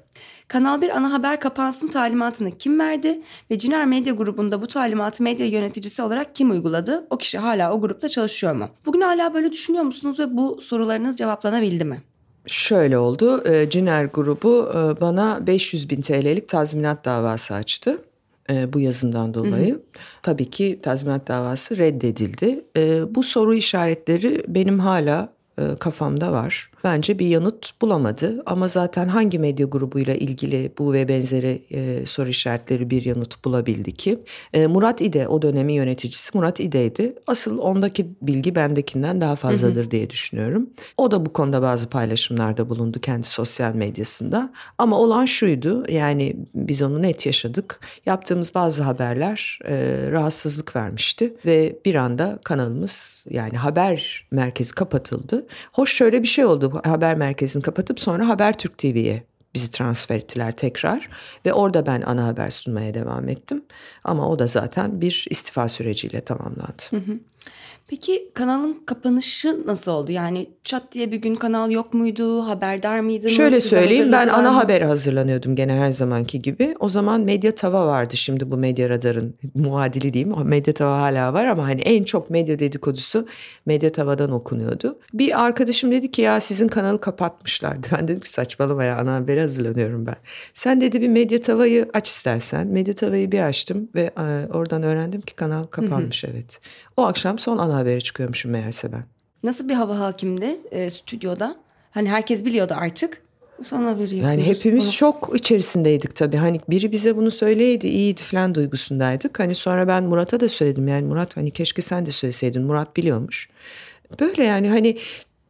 S1: Kanal 1 ana haber kapansın talimatını kim verdi ve Ciner Medya grubunda bu talimatı medya yöneticisi olarak kim uyguladı? O kişi hala o grupta çalışıyor mu? Bugün hala böyle düşünüyor musunuz ve bu sorularınız cevaplanabildi mi?
S2: Şöyle oldu. E, Ciner grubu e, bana 500 bin TL'lik tazminat davası açtı e, bu yazımdan dolayı. Hı hı. Tabii ki tazminat davası reddedildi. Bu soru işaretleri benim hala kafamda var bence bir yanıt bulamadı. Ama zaten hangi medya grubuyla ilgili bu ve benzeri e, soru işaretleri bir yanıt bulabildi ki? E, Murat İde o dönemin yöneticisi Murat İde'ydi. Asıl ondaki bilgi bendekinden daha fazladır hı hı. diye düşünüyorum. O da bu konuda bazı paylaşımlarda bulundu kendi sosyal medyasında. Ama olan şuydu yani biz onu net yaşadık. Yaptığımız bazı haberler e, rahatsızlık vermişti ve bir anda kanalımız yani haber merkezi kapatıldı. Hoş şöyle bir şey oldu haber merkezini kapatıp sonra Habertürk TV'ye bizi transfer ettiler tekrar ve orada ben ana haber sunmaya devam ettim. Ama o da zaten bir istifa süreciyle tamamlandı. Hı hı.
S1: Peki kanalın kapanışı nasıl oldu? Yani çat diye bir gün kanal yok muydu? Haberdar mıydınız?
S2: Şöyle söyleyeyim ben ana habere hazırlanıyordum gene her zamanki gibi. O zaman Medya Tava vardı şimdi bu Medya Radar'ın muadili diyeyim. Medya Tava hala var ama hani en çok medya dedikodusu Medya Tava'dan okunuyordu. Bir arkadaşım dedi ki ya sizin kanalı kapatmışlardı. Ben dedim ki saçmalama ya ana habere hazırlanıyorum ben. Sen dedi bir Medya Tava'yı aç istersen. Medya Tava'yı bir açtım ve oradan öğrendim ki kanal kapanmış evet. O akşam son ana habere çıkıyormuşum meğerse ben.
S1: Nasıl bir hava hakimdi e, stüdyoda? Hani herkes biliyordu artık. Sana haberi
S2: Yani hepimiz Onu... şok içerisindeydik tabii. Hani biri bize bunu söyleydi iyiydi falan duygusundaydık. Hani sonra ben Murat'a da söyledim. Yani Murat hani keşke sen de söyleseydin. Murat biliyormuş. Böyle yani hani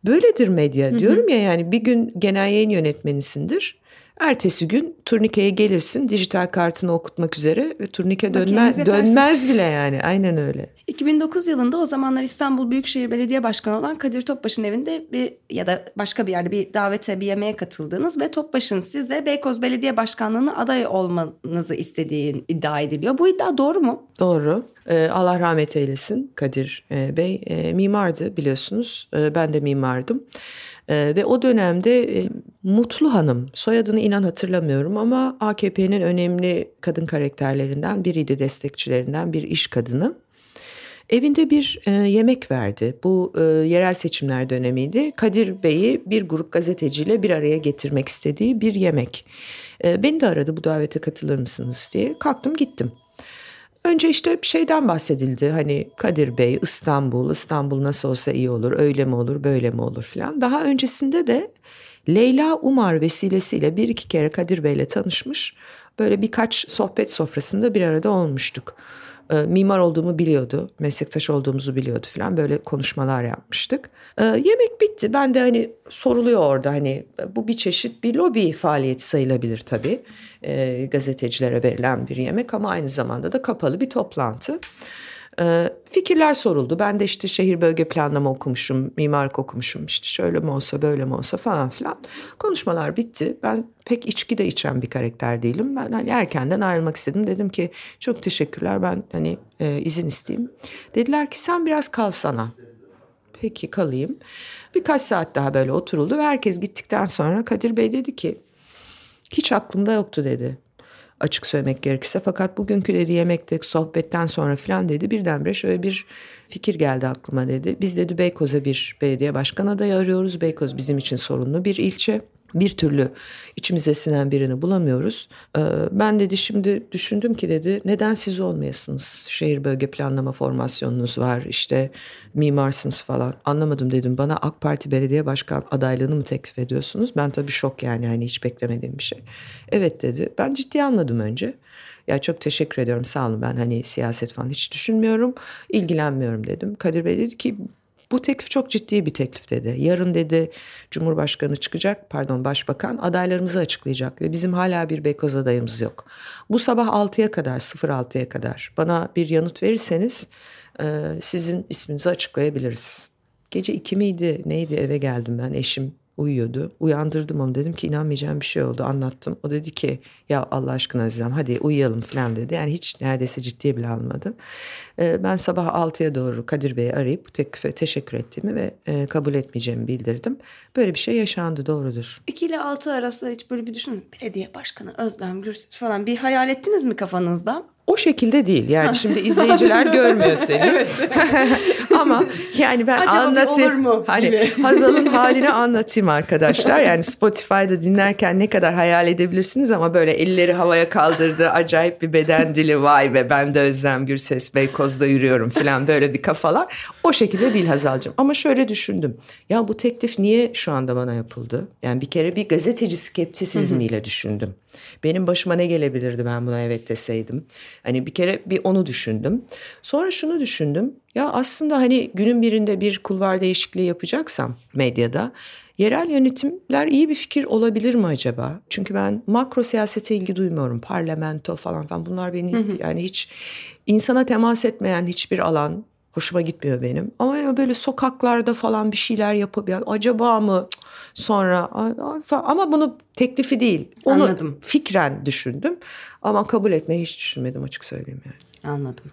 S2: böyledir medya diyorum ya yani bir gün genel yayın yönetmenisindir. Ertesi gün turnikeye gelirsin dijital kartını okutmak üzere ve turnike dönme, dönmez bile yani aynen öyle.
S1: 2009 yılında o zamanlar İstanbul Büyükşehir Belediye Başkanı olan Kadir Topbaş'ın evinde bir ya da başka bir yerde bir davete bir yemeğe katıldınız ve Topbaş'ın size Beykoz Belediye Başkanlığı'na aday olmanızı istediği iddia ediliyor. Bu iddia doğru mu?
S2: Doğru. Ee, Allah rahmet eylesin Kadir e, Bey. E, mimardı biliyorsunuz. E, ben de mimardım. Ee, ve o dönemde e, Mutlu Hanım, soyadını inan hatırlamıyorum ama AKP'nin önemli kadın karakterlerinden biriydi, destekçilerinden bir iş kadını. Evinde bir e, yemek verdi. Bu e, yerel seçimler dönemiydi. Kadir Bey'i bir grup gazeteciyle bir araya getirmek istediği bir yemek. E, beni de aradı bu davete katılır mısınız diye. Kalktım gittim. Önce işte şeyden bahsedildi hani Kadir Bey İstanbul, İstanbul nasıl olsa iyi olur, öyle mi olur, böyle mi olur filan. Daha öncesinde de Leyla Umar vesilesiyle bir iki kere Kadir Bey'le tanışmış. Böyle birkaç sohbet sofrasında bir arada olmuştuk. E, mimar olduğumu biliyordu, meslektaş olduğumuzu biliyordu falan böyle konuşmalar yapmıştık. E, yemek bitti. Ben de hani soruluyor orada hani bu bir çeşit bir lobi faaliyeti sayılabilir tabii. E, gazetecilere verilen bir yemek ama aynı zamanda da kapalı bir toplantı. Ee, fikirler soruldu. Ben de işte şehir bölge planlama okumuşum, mimarlık okumuşum. İşte şöyle mi olsa böyle mi olsa falan filan. Konuşmalar bitti. Ben pek içki de içen bir karakter değilim. Ben hani erkenden ayrılmak istedim. Dedim ki çok teşekkürler ben hani e, izin isteyeyim. Dediler ki sen biraz kalsana. Peki kalayım. Birkaç saat daha böyle oturuldu ve herkes gittikten sonra Kadir Bey dedi ki hiç aklımda yoktu dedi açık söylemek gerekirse. Fakat bugünkü dedi yemekte sohbetten sonra filan dedi birdenbire şöyle bir fikir geldi aklıma dedi. Biz dedi Beykoz'a bir belediye başkan adayı arıyoruz. Beykoz bizim için sorunlu bir ilçe bir türlü içimize sinen birini bulamıyoruz. Ee, ben dedi şimdi düşündüm ki dedi neden siz olmayasınız? Şehir bölge planlama formasyonunuz var işte mimarsınız falan. Anlamadım dedim bana AK Parti belediye başkan adaylığını mı teklif ediyorsunuz? Ben tabii şok yani hani hiç beklemediğim bir şey. Evet dedi ben ciddi almadım önce. Ya çok teşekkür ediyorum sağ olun ben hani siyaset falan hiç düşünmüyorum ilgilenmiyorum dedim. Kadir Bey dedi ki bu teklif çok ciddi bir teklif dedi. Yarın dedi Cumhurbaşkanı çıkacak, pardon Başbakan adaylarımızı açıklayacak ve bizim hala bir Beykoz adayımız yok. Bu sabah 6'ya kadar, 06'ya kadar bana bir yanıt verirseniz e, sizin isminizi açıklayabiliriz. Gece iki miydi neydi eve geldim ben eşim uyuyordu. Uyandırdım onu dedim ki inanmayacağım bir şey oldu anlattım. O dedi ki ya Allah aşkına Özlem hadi uyuyalım falan dedi. Yani hiç neredeyse ciddiye bile almadı. Ee, ben sabah 6'ya doğru Kadir Bey'i arayıp teklife teşekkür ettiğimi ve e, kabul etmeyeceğimi bildirdim. Böyle bir şey yaşandı doğrudur.
S1: 2 ile 6 arası hiç böyle bir düşünün. Belediye başkanı Özlem Gürses falan bir hayal ettiniz mi kafanızda?
S2: O şekilde değil. Yani şimdi izleyiciler görmüyor seni. Ama yani ben Acaba anlatayım. Olur mu? Hani Hazal'ın halini anlatayım arkadaşlar. Yani Spotify'da dinlerken ne kadar hayal edebilirsiniz ama böyle elleri havaya kaldırdı. Acayip bir beden dili vay be ben de Özlem Gürses Beykoz'da yürüyorum falan böyle bir kafalar. O şekilde değil Hazal'cığım. Ama şöyle düşündüm. Ya bu teklif niye şu anda bana yapıldı? Yani bir kere bir gazeteci skeptisizmiyle düşündüm. Benim başıma ne gelebilirdi ben buna evet deseydim. Hani bir kere bir onu düşündüm. Sonra şunu düşündüm. Ya aslında hani günün birinde bir kulvar değişikliği yapacaksam medyada yerel yönetimler iyi bir fikir olabilir mi acaba? Çünkü ben makro siyasete ilgi duymuyorum. Parlamento falan falan bunlar beni hı hı. yani hiç insana temas etmeyen hiçbir alan hoşuma gitmiyor benim. Ama böyle sokaklarda falan bir şeyler yapıp ya acaba mı sonra ama bunu teklifi değil. Onu Anladım. fikren düşündüm ama kabul etmeyi hiç düşünmedim açık söyleyeyim yani.
S1: Anladım.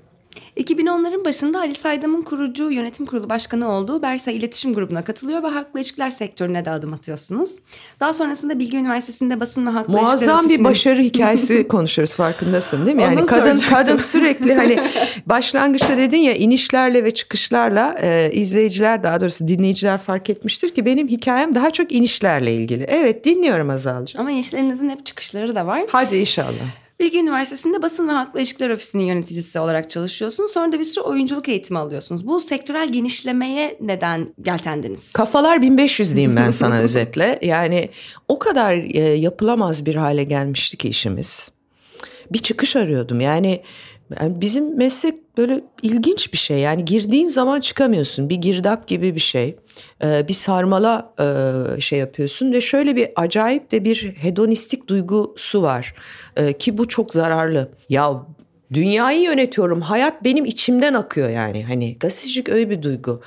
S1: 2010'ların başında Ali Saydam'ın kurucu yönetim kurulu başkanı olduğu Bersa İletişim Grubu'na katılıyor ve halkla ilişkiler sektörüne de adım atıyorsunuz. Daha sonrasında Bilgi Üniversitesi'nde basın ve halkla
S2: Muazzam ilişkiler Muazzam bir başarı hikayesi konuşuyoruz farkındasın değil mi? Yani kadın kadın sürekli hani başlangıçta dedin ya inişlerle ve çıkışlarla e, izleyiciler daha doğrusu dinleyiciler fark etmiştir ki benim hikayem daha çok inişlerle ilgili. Evet dinliyorum Azalcığım.
S1: Ama inişlerinizin hep çıkışları da var.
S2: Hadi inşallah.
S1: Bilgi Üniversitesi'nde basın ve halkla ilişkiler ofisinin yöneticisi olarak çalışıyorsunuz. Sonra da bir sürü oyunculuk eğitimi alıyorsunuz. Bu sektörel genişlemeye neden geltendiniz?
S2: Kafalar 1500 diyeyim ben sana özetle. Yani o kadar e, yapılamaz bir hale gelmişti ki işimiz. Bir çıkış arıyordum. Yani yani bizim meslek böyle ilginç bir şey. Yani girdiğin zaman çıkamıyorsun. Bir girdap gibi bir şey. Ee, bir sarmala e, şey yapıyorsun ve şöyle bir acayip de bir hedonistik duygusu var. Ee, ki bu çok zararlı. Ya dünyayı yönetiyorum. Hayat benim içimden akıyor yani. Hani gazetecilik öyle bir duygu.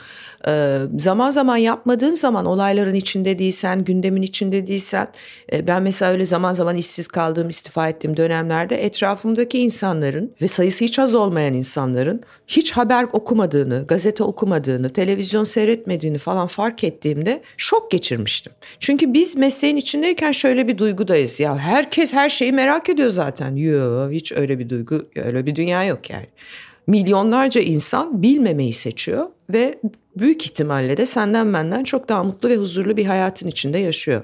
S2: Ee, zaman zaman yapmadığın zaman olayların içinde değilsen, gündemin içinde değilsen e, ben mesela öyle zaman zaman işsiz kaldığım, istifa ettiğim dönemlerde etrafımdaki insanların ve sayısı hiç az olmayan insanların hiç haber okumadığını, gazete okumadığını, televizyon seyretmediğini falan fark ettiğimde şok geçirmiştim. Çünkü biz mesleğin içindeyken şöyle bir duygudayız. Ya herkes her şeyi merak ediyor zaten. Yok hiç öyle bir duygu, öyle bir dünya yok yani milyonlarca insan bilmemeyi seçiyor ve büyük ihtimalle de senden benden çok daha mutlu ve huzurlu bir hayatın içinde yaşıyor.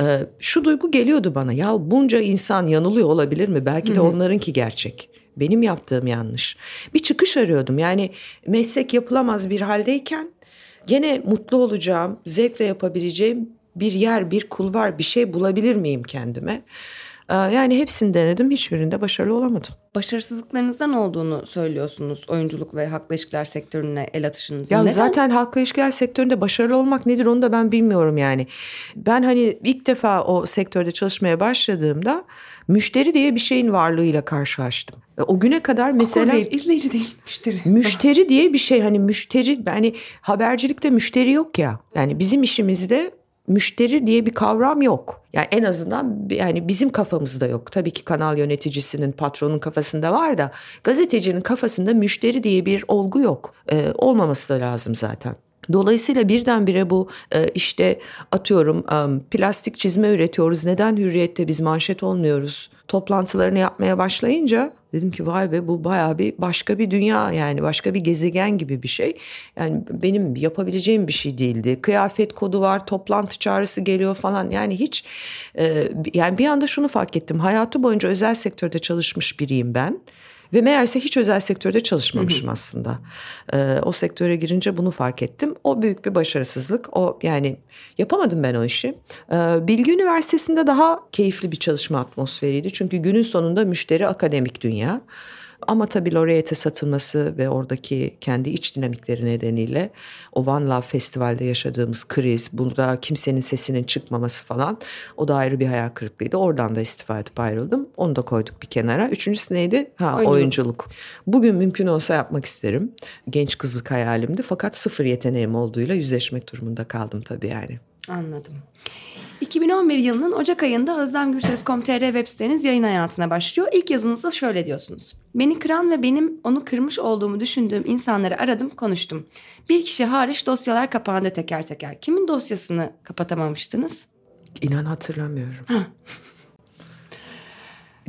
S2: Ee, şu duygu geliyordu bana ya bunca insan yanılıyor olabilir mi? Belki de onlarınki gerçek. Benim yaptığım yanlış. Bir çıkış arıyordum yani meslek yapılamaz bir haldeyken gene mutlu olacağım, zevkle yapabileceğim bir yer, bir kulvar, bir şey bulabilir miyim kendime? Ee, yani hepsini denedim, hiçbirinde başarılı olamadım.
S1: Başarısızlıklarınızdan olduğunu söylüyorsunuz oyunculuk ve halkla ilişkiler sektörüne el atışınızın.
S2: Ya
S1: Neden?
S2: zaten halkla ilişkiler sektöründe başarılı olmak nedir onu da ben bilmiyorum yani. Ben hani ilk defa o sektörde çalışmaya başladığımda müşteri diye bir şeyin varlığıyla karşılaştım. E, o güne kadar mesela
S1: Okur değil, izleyici değil, müşteri.
S2: müşteri diye bir şey hani müşteri yani habercilikte müşteri yok ya. Yani bizim işimizde müşteri diye bir kavram yok. Yani en azından yani bizim kafamızda yok. Tabii ki kanal yöneticisinin, patronun kafasında var da gazetecinin kafasında müşteri diye bir olgu yok. Ee, olmaması da lazım zaten. Dolayısıyla birdenbire bu e, işte atıyorum plastik çizme üretiyoruz. Neden hürriyette biz manşet olmuyoruz? Toplantılarını yapmaya başlayınca dedim ki vay be bu bayağı bir başka bir dünya yani başka bir gezegen gibi bir şey. Yani benim yapabileceğim bir şey değildi. Kıyafet kodu var, toplantı çağrısı geliyor falan. Yani hiç e, yani bir anda şunu fark ettim. Hayatı boyunca özel sektörde çalışmış biriyim ben. Ve meğerse hiç özel sektörde çalışmamışım hı hı. aslında. Ee, o sektöre girince bunu fark ettim. O büyük bir başarısızlık. O yani yapamadım ben o işi. Ee, Bilgi Üniversitesi'nde daha keyifli bir çalışma atmosferiydi. Çünkü günün sonunda müşteri akademik dünya. Ama tabii Laureate'e satılması ve oradaki kendi iç dinamikleri nedeniyle o One Love Festival'de yaşadığımız kriz, burada kimsenin sesinin çıkmaması falan o da ayrı bir hayal kırıklığıydı. Oradan da istifa edip ayrıldım. Onu da koyduk bir kenara. Üçüncüsü neydi? Ha oyunculuk. oyunculuk. Bugün mümkün olsa yapmak isterim. Genç kızlık hayalimdi fakat sıfır yeteneğim olduğuyla yüzleşmek durumunda kaldım tabii yani.
S1: Anladım. 2011 yılının Ocak ayında Özlem Gürses.com.tr web siteniz yayın hayatına başlıyor. İlk yazınızda şöyle diyorsunuz. Beni kıran ve benim onu kırmış olduğumu düşündüğüm insanları aradım, konuştum. Bir kişi hariç dosyalar kapandı teker teker. Kimin dosyasını kapatamamıştınız?
S2: İnan hatırlamıyorum.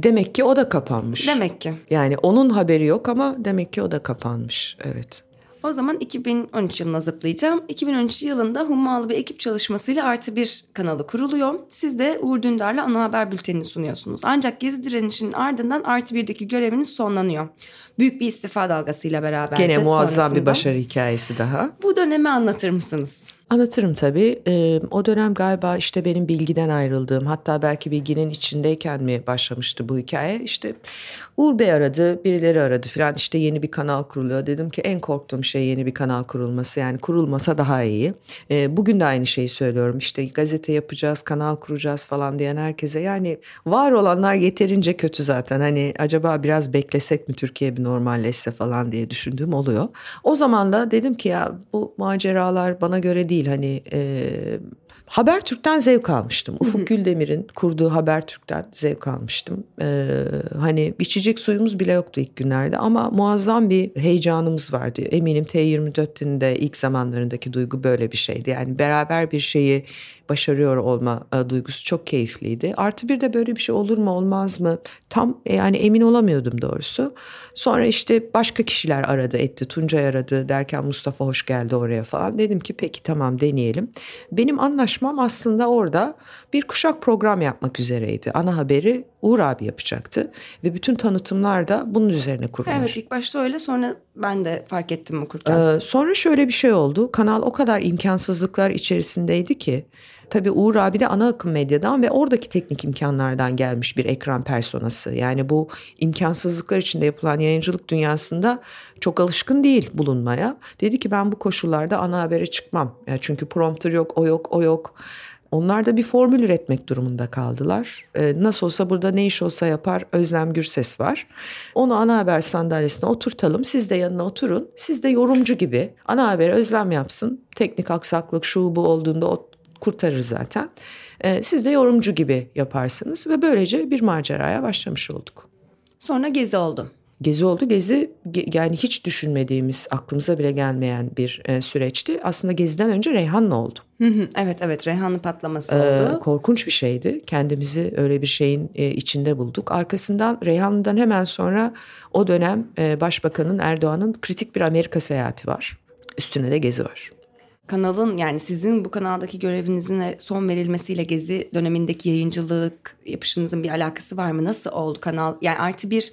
S2: Demek ki o da kapanmış.
S1: Demek ki.
S2: Yani onun haberi yok ama demek ki o da kapanmış. Evet.
S1: O zaman 2013 yılına zıplayacağım. 2013 yılında hummalı bir ekip çalışmasıyla Artı Bir kanalı kuruluyor. Siz de Uğur Dündar'la ana haber bültenini sunuyorsunuz. Ancak gezi direnişinin ardından Artı Bir'deki göreviniz sonlanıyor. Büyük bir istifa dalgasıyla beraber.
S2: Gene muazzam sonrasında. bir başarı hikayesi daha.
S1: Bu dönemi anlatır mısınız?
S2: Anlatırım tabii. Ee, o dönem galiba işte benim bilgiden ayrıldığım hatta belki bilginin içindeyken mi başlamıştı bu hikaye. İşte Uğur Bey aradı, birileri aradı falan işte yeni bir kanal kuruluyor. Dedim ki en korktuğum şey yeni bir kanal kurulması yani kurulmasa daha iyi. Ee, bugün de aynı şeyi söylüyorum işte gazete yapacağız, kanal kuracağız falan diyen herkese yani var olanlar yeterince kötü zaten. Hani acaba biraz beklesek mi Türkiye bir normalleşse falan diye düşündüğüm oluyor. O zaman da dedim ki ya bu maceralar bana göre değil hani e, Habertürk'ten zevk almıştım. Ufuk Güldemir'in kurduğu Habertürk'ten zevk almıştım. Ee, hani içecek suyumuz bile yoktu ilk günlerde ama muazzam bir heyecanımız vardı. Eminim T24'ün de ilk zamanlarındaki duygu böyle bir şeydi. Yani beraber bir şeyi başarıyor olma e, duygusu çok keyifliydi. Artı bir de böyle bir şey olur mu olmaz mı tam e, yani emin olamıyordum doğrusu. Sonra işte başka kişiler aradı etti. Tuncay aradı derken Mustafa hoş geldi oraya falan. Dedim ki peki tamam deneyelim. Benim anlaşmam çalışmam aslında orada bir kuşak program yapmak üzereydi. Ana haberi Uğur abi yapacaktı ve bütün tanıtımlar da bunun üzerine kurulmuş.
S1: Evet ilk başta öyle sonra ben de fark ettim okurken.
S2: Ee, sonra şöyle bir şey oldu. Kanal o kadar imkansızlıklar içerisindeydi ki Tabii Uğur abi de ana akım medyadan ve oradaki teknik imkanlardan gelmiş bir ekran personası. Yani bu imkansızlıklar içinde yapılan yayıncılık dünyasında çok alışkın değil bulunmaya. Dedi ki ben bu koşullarda ana habere çıkmam. Yani çünkü prompter yok, o yok, o yok. Onlar da bir formül üretmek durumunda kaldılar. Ee, nasıl olsa burada ne iş olsa yapar Özlem Gürses var. Onu ana haber sandalyesine oturtalım. Siz de yanına oturun. Siz de yorumcu gibi ana haber Özlem yapsın. Teknik aksaklık şu bu olduğunda o kurtarır zaten. E, siz de yorumcu gibi yaparsınız ve böylece bir maceraya başlamış olduk.
S1: Sonra Gezi oldu.
S2: Gezi oldu. Gezi yani hiç düşünmediğimiz, aklımıza bile gelmeyen bir e, süreçti. Aslında Gezi'den önce Reyhan'la oldu.
S1: evet evet Reyhan'ın patlaması ee, oldu.
S2: Korkunç bir şeydi. Kendimizi öyle bir şeyin e, içinde bulduk. Arkasından Reyhan'dan hemen sonra o dönem e, Başbakanın Erdoğan'ın kritik bir Amerika seyahati var. Üstüne de Gezi var
S1: kanalın yani sizin bu kanaldaki görevinizin son verilmesiyle Gezi dönemindeki yayıncılık yapışınızın bir alakası var mı? Nasıl oldu kanal? Yani artı bir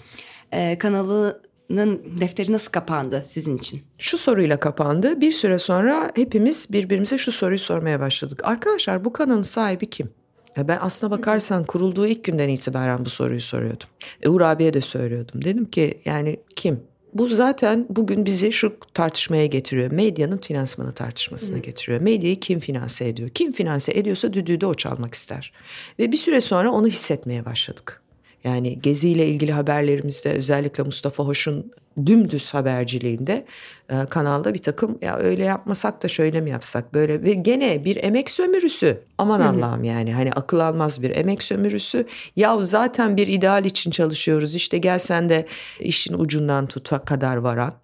S1: e, kanalının defteri nasıl kapandı sizin için?
S2: Şu soruyla kapandı. Bir süre sonra hepimiz birbirimize şu soruyu sormaya başladık. Arkadaşlar bu kanalın sahibi kim? Ben aslına bakarsan kurulduğu ilk günden itibaren bu soruyu soruyordum. E, Uğur abiye de söylüyordum. Dedim ki yani kim? Bu zaten bugün bizi şu tartışmaya getiriyor. Medyanın finansmanı tartışmasına Hı. getiriyor. Medyayı kim finanse ediyor? Kim finanse ediyorsa düdüğü de o çalmak ister. Ve bir süre sonra onu hissetmeye başladık. Yani Gezi ile ilgili haberlerimizde özellikle Mustafa Hoş'un dümdüz haberciliğinde e, kanalda bir takım ya öyle yapmasak da şöyle mi yapsak? Böyle ve gene bir emek sömürüsü. Aman Allah'ım yani hani akıl almaz bir emek sömürüsü. Ya zaten bir ideal için çalışıyoruz. İşte gel sen de işin ucundan tuta kadar varan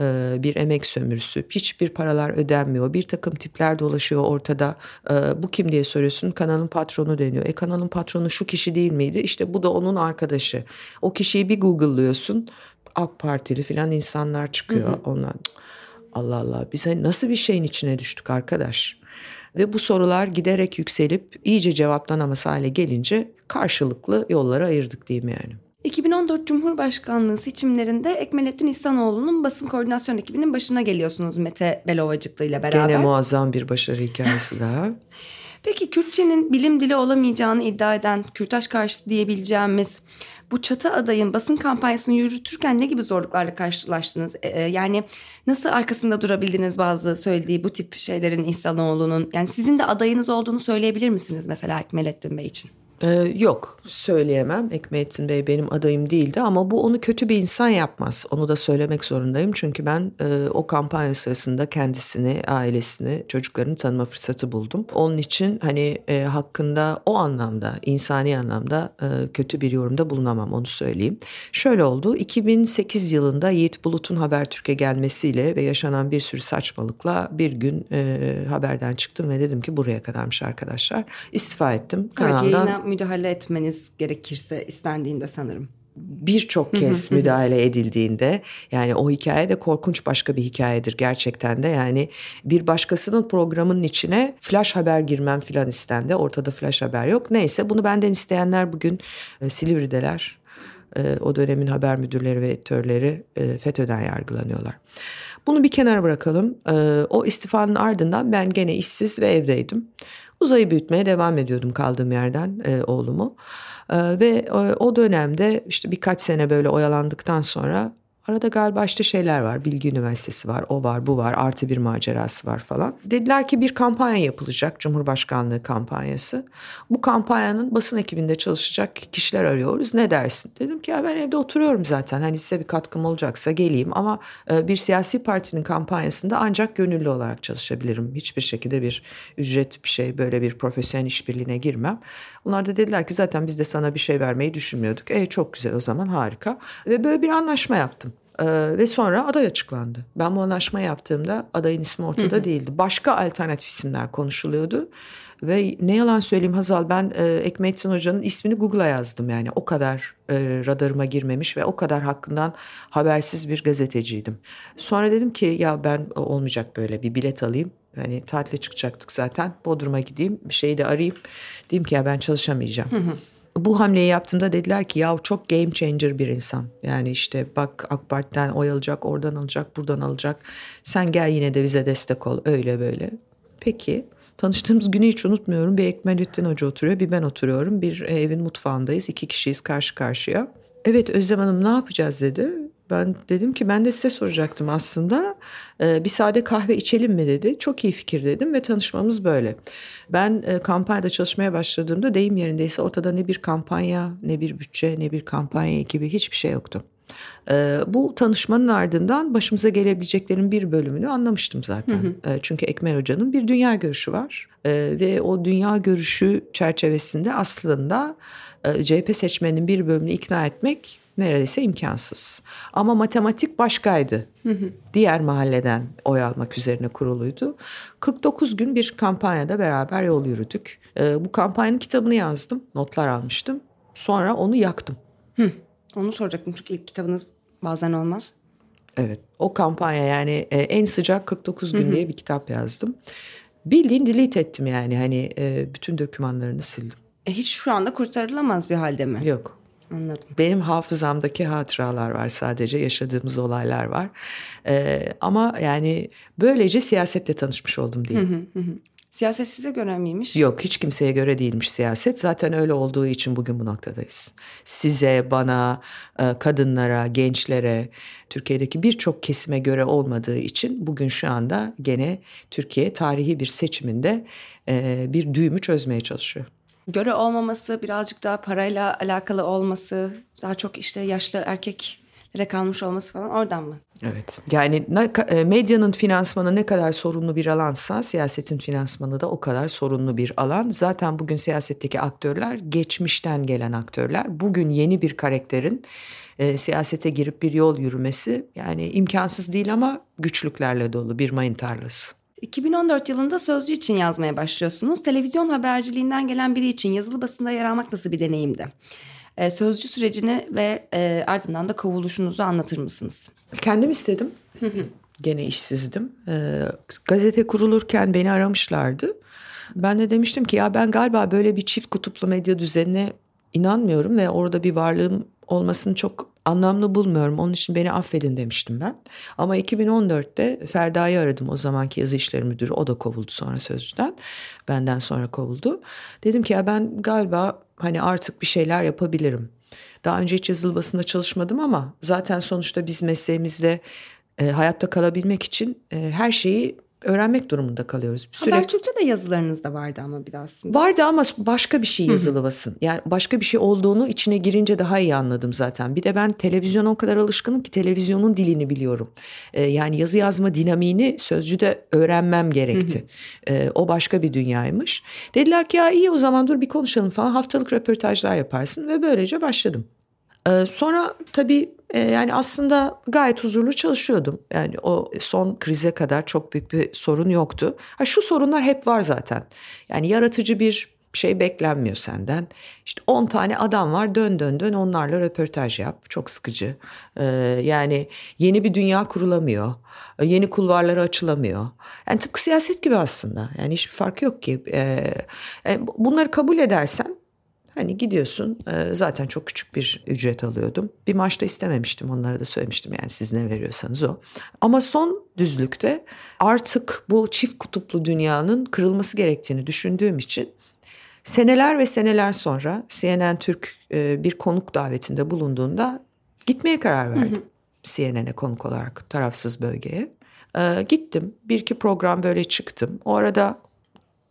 S2: e, bir emek sömürüsü. Hiçbir paralar ödenmiyor. Bir takım tipler dolaşıyor ortada. E, bu kim diye soruyorsun. Kanalın patronu deniyor. E kanalın patronu şu kişi değil miydi? İşte bu da onun arkadaşı. O kişiyi bir Google'lıyorsun. AK Partili falan insanlar çıkıyor. Hı hı. Onlar Allah Allah biz hani nasıl bir şeyin içine düştük arkadaş? Ve bu sorular giderek yükselip iyice cevaplanamaz hale gelince karşılıklı yollara ayırdık diyeyim yani.
S1: 2014 Cumhurbaşkanlığı seçimlerinde Ekmelettin İhsanoğlu'nun basın koordinasyon ekibinin başına geliyorsunuz Mete Belovacıklı ile beraber.
S2: Gene muazzam bir başarı hikayesi daha.
S1: Peki Kürtçenin bilim dili olamayacağını iddia eden Kürtaş karşıtı diyebileceğimiz bu çatı adayın basın kampanyasını yürütürken ne gibi zorluklarla karşılaştınız? Ee, yani nasıl arkasında durabildiniz bazı söylediği bu tip şeylerin İhsanoğlu'nun? Yani sizin de adayınız olduğunu söyleyebilir misiniz mesela Ekmelettin Bey için?
S2: Ee, yok söyleyemem. Ekmelettin Bey benim adayım değildi ama bu onu kötü bir insan yapmaz. Onu da söylemek zorundayım. Çünkü ben e, o kampanya sırasında kendisini, ailesini, çocuklarını tanıma fırsatı buldum. Onun için hani e, hakkında o anlamda, insani anlamda e, kötü bir yorumda bulunamam onu söyleyeyim. Şöyle oldu. 2008 yılında Yiğit Bulut'un Habertürk'e gelmesiyle ve yaşanan bir sürü saçmalıkla bir gün e, haberden çıktım ve dedim ki buraya kadarmış arkadaşlar. İstifa ettim kanaldan
S1: müdahale etmeniz gerekirse istendiğinde sanırım
S2: birçok kez müdahale edildiğinde yani o hikaye de korkunç başka bir hikayedir gerçekten de yani bir başkasının programının içine flash haber girmem filan istendi ortada flash haber yok neyse bunu benden isteyenler bugün e, Silivri'deler e, o dönemin haber müdürleri ve editörleri e, FETÖ'den yargılanıyorlar. Bunu bir kenara bırakalım. O istifanın ardından ben gene işsiz ve evdeydim. Uzayı büyütmeye devam ediyordum kaldığım yerden e, oğlumu. E, ve e, o dönemde işte birkaç sene böyle oyalandıktan sonra Arada galiba işte şeyler var. Bilgi Üniversitesi var, o var, bu var, artı bir macerası var falan. Dediler ki bir kampanya yapılacak, Cumhurbaşkanlığı kampanyası. Bu kampanyanın basın ekibinde çalışacak kişiler arıyoruz. Ne dersin? Dedim ki ya ben evde oturuyorum zaten. Hani size bir katkım olacaksa geleyim. Ama e, bir siyasi partinin kampanyasında ancak gönüllü olarak çalışabilirim. Hiçbir şekilde bir ücret bir şey, böyle bir profesyonel işbirliğine girmem. Onlar da dediler ki zaten biz de sana bir şey vermeyi düşünmüyorduk. E çok güzel o zaman harika. Ve böyle bir anlaşma yaptım. Ee, ve sonra aday açıklandı. Ben bu anlaşma yaptığımda adayın ismi ortada değildi. Başka alternatif isimler konuşuluyordu. Ve ne yalan söyleyeyim Hazal ben e, Ekmettin Hoca'nın ismini Google'a yazdım yani o kadar e, radarıma girmemiş ve o kadar hakkından habersiz bir gazeteciydim. Sonra dedim ki ya ben olmayacak böyle bir bilet alayım Hani tatile çıkacaktık zaten. Bodrum'a gideyim bir şeyi de arayayım. Diyeyim ki ya ben çalışamayacağım. Bu hamleyi yaptığımda dediler ki ya çok game changer bir insan. Yani işte bak AK Parti'den oy alacak, oradan alacak, buradan alacak. Sen gel yine de bize destek ol öyle böyle. Peki Tanıştığımız günü hiç unutmuyorum. Bir Ekmelettin Hoca oturuyor, bir ben oturuyorum. Bir evin mutfağındayız, iki kişiyiz karşı karşıya. Evet Özlem Hanım ne yapacağız dedi. Ben dedim ki ben de size soracaktım aslında. Ee, bir sade kahve içelim mi dedi. Çok iyi fikir dedim ve tanışmamız böyle. Ben e, kampanyada çalışmaya başladığımda deyim yerindeyse ortada ne bir kampanya, ne bir bütçe, ne bir kampanya ekibi hiçbir şey yoktu. Ee, bu tanışmanın ardından başımıza gelebileceklerin bir bölümünü anlamıştım zaten. Hı hı. Ee, çünkü Ekmer Hoca'nın bir dünya görüşü var. Ee, ve o dünya görüşü çerçevesinde aslında e, CHP seçmeninin bir bölümünü ikna etmek neredeyse imkansız. Ama matematik başkaydı. Hı hı. Diğer mahalleden oy almak üzerine kuruluydu. 49 gün bir kampanyada beraber yol yürüdük. Ee, bu kampanyanın kitabını yazdım, notlar almıştım. Sonra onu yaktım.
S1: Hı. Onu soracaktım çünkü ilk kitabınız bazen olmaz.
S2: Evet o kampanya yani e, en sıcak 49 gün diye bir kitap yazdım. Bildiğin delete ettim yani hani e, bütün dokümanlarını sildim.
S1: E, hiç şu anda kurtarılamaz bir halde mi?
S2: Yok.
S1: Anladım.
S2: Benim hafızamdaki hatıralar var sadece yaşadığımız olaylar var. Ee, ama yani böylece siyasetle tanışmış oldum diyeyim.
S1: Hı hı hı. Siyaset size göre miymiş?
S2: Yok hiç kimseye göre değilmiş siyaset. Zaten öyle olduğu için bugün bu noktadayız. Size, bana, e, kadınlara, gençlere, Türkiye'deki birçok kesime göre olmadığı için bugün şu anda gene Türkiye tarihi bir seçiminde e, bir düğümü çözmeye çalışıyor
S1: göre olmaması, birazcık daha parayla alakalı olması, daha çok işte yaşlı erkeklere kalmış olması falan oradan mı?
S2: Evet. Yani e, medyanın finansmanı ne kadar sorunlu bir alansa siyasetin finansmanı da o kadar sorunlu bir alan. Zaten bugün siyasetteki aktörler geçmişten gelen aktörler. Bugün yeni bir karakterin e, siyasete girip bir yol yürümesi yani imkansız değil ama güçlüklerle dolu bir mayın tarlası.
S1: 2014 yılında Sözcü için yazmaya başlıyorsunuz. Televizyon haberciliğinden gelen biri için yazılı basında yer almak nasıl bir deneyimdi? Ee, sözcü sürecini ve e, ardından da kovuluşunuzu anlatır mısınız?
S2: Kendim istedim. Gene işsizdim. Ee, gazete kurulurken beni aramışlardı. Ben de demiştim ki ya ben galiba böyle bir çift kutuplu medya düzenine inanmıyorum ve orada bir varlığım olmasını çok anlamlı bulmuyorum. Onun için beni affedin demiştim ben. Ama 2014'te Ferda'yı aradım o zamanki yazı işleri müdürü. O da kovuldu sonra sözcüden. Benden sonra kovuldu. Dedim ki ya ben galiba hani artık bir şeyler yapabilirim. Daha önce hiç yazılı basında çalışmadım ama zaten sonuçta biz mesleğimizde e, hayatta kalabilmek için e, her şeyi öğrenmek durumunda kalıyoruz.
S1: Sürekli... Habertürk'te de yazılarınız da vardı ama bir de aslında.
S2: Vardı ama başka bir şey yazılı basın. Yani başka bir şey olduğunu içine girince daha iyi anladım zaten. Bir de ben televizyona o kadar alışkınım ki televizyonun dilini biliyorum. Ee, yani yazı yazma dinamiğini sözcüde öğrenmem gerekti. Ee, o başka bir dünyaymış. Dediler ki ya iyi o zaman dur bir konuşalım falan. Haftalık röportajlar yaparsın ve böylece başladım. Ee, sonra tabii e, yani aslında gayet huzurlu çalışıyordum. Yani o son krize kadar çok büyük bir sorun yoktu. Ha, şu sorunlar hep var zaten. Yani yaratıcı bir şey beklenmiyor senden. İşte 10 tane adam var dön dön dön onlarla röportaj yap. Çok sıkıcı. Ee, yani yeni bir dünya kurulamıyor. Yeni kulvarları açılamıyor. Yani tıpkı siyaset gibi aslında. Yani hiçbir fark yok ki. Ee, e, bunları kabul edersen Hani gidiyorsun e, zaten çok küçük bir ücret alıyordum. Bir maçta istememiştim onlara da söylemiştim yani siz ne veriyorsanız o. Ama son düzlükte artık bu çift kutuplu dünyanın kırılması gerektiğini düşündüğüm için seneler ve seneler sonra CNN Türk e, bir konuk davetinde bulunduğunda gitmeye karar verdim. CNN'e konuk olarak tarafsız bölgeye. E, gittim bir iki program böyle çıktım. O arada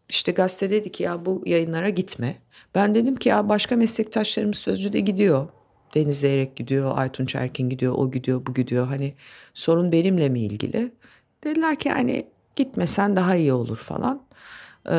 S2: işte gazete dedi ki ya bu yayınlara gitme. Ben dedim ki ya başka meslektaşlarımız Sözcü'de gidiyor. Deniz Zeyrek gidiyor, Aytun Çerkin gidiyor, o gidiyor, bu gidiyor. Hani sorun benimle mi ilgili? Dediler ki hani gitmesen daha iyi olur falan. Ee,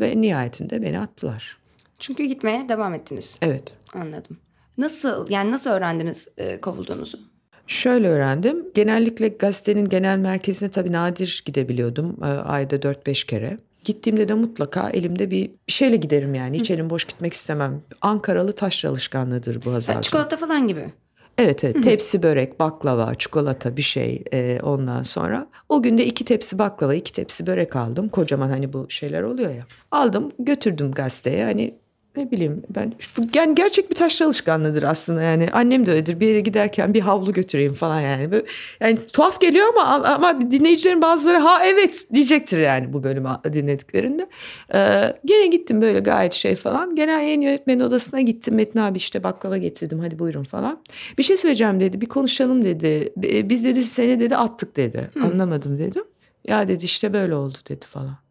S2: ve nihayetinde beni attılar.
S1: Çünkü gitmeye devam ettiniz.
S2: Evet.
S1: Anladım. Nasıl yani nasıl öğrendiniz e, kovulduğunuzu?
S2: Şöyle öğrendim. Genellikle gazetenin genel merkezine tabii nadir gidebiliyordum. E, ayda 4-5 kere. Gittiğimde de mutlaka elimde bir, bir şeyle giderim yani. Hiç elim boş gitmek istemem. Ankaralı taş alışkanlığıdır bu Hazal.
S1: Çikolata falan gibi.
S2: Evet evet tepsi börek, baklava, çikolata bir şey e, ondan sonra. O günde iki tepsi baklava, iki tepsi börek aldım. Kocaman hani bu şeyler oluyor ya. Aldım götürdüm gazeteye hani ne bileyim ben bu yani gerçek bir taşra alışkanlığıdır aslında. Yani annem de öyledir. Bir yere giderken bir havlu götüreyim falan yani. Böyle, yani tuhaf geliyor ama ama dinleyicilerin bazıları ha evet diyecektir yani bu bölümü dinlediklerinde. Ee, gene gittim böyle gayet şey falan. Genel yayın yönetmenin odasına gittim. Metin abi işte baklava getirdim hadi buyurun falan. Bir şey söyleyeceğim dedi. Bir konuşalım dedi. Biz dedi seni dedi attık dedi. Hı. anlamadım dedim. Ya dedi işte böyle oldu dedi falan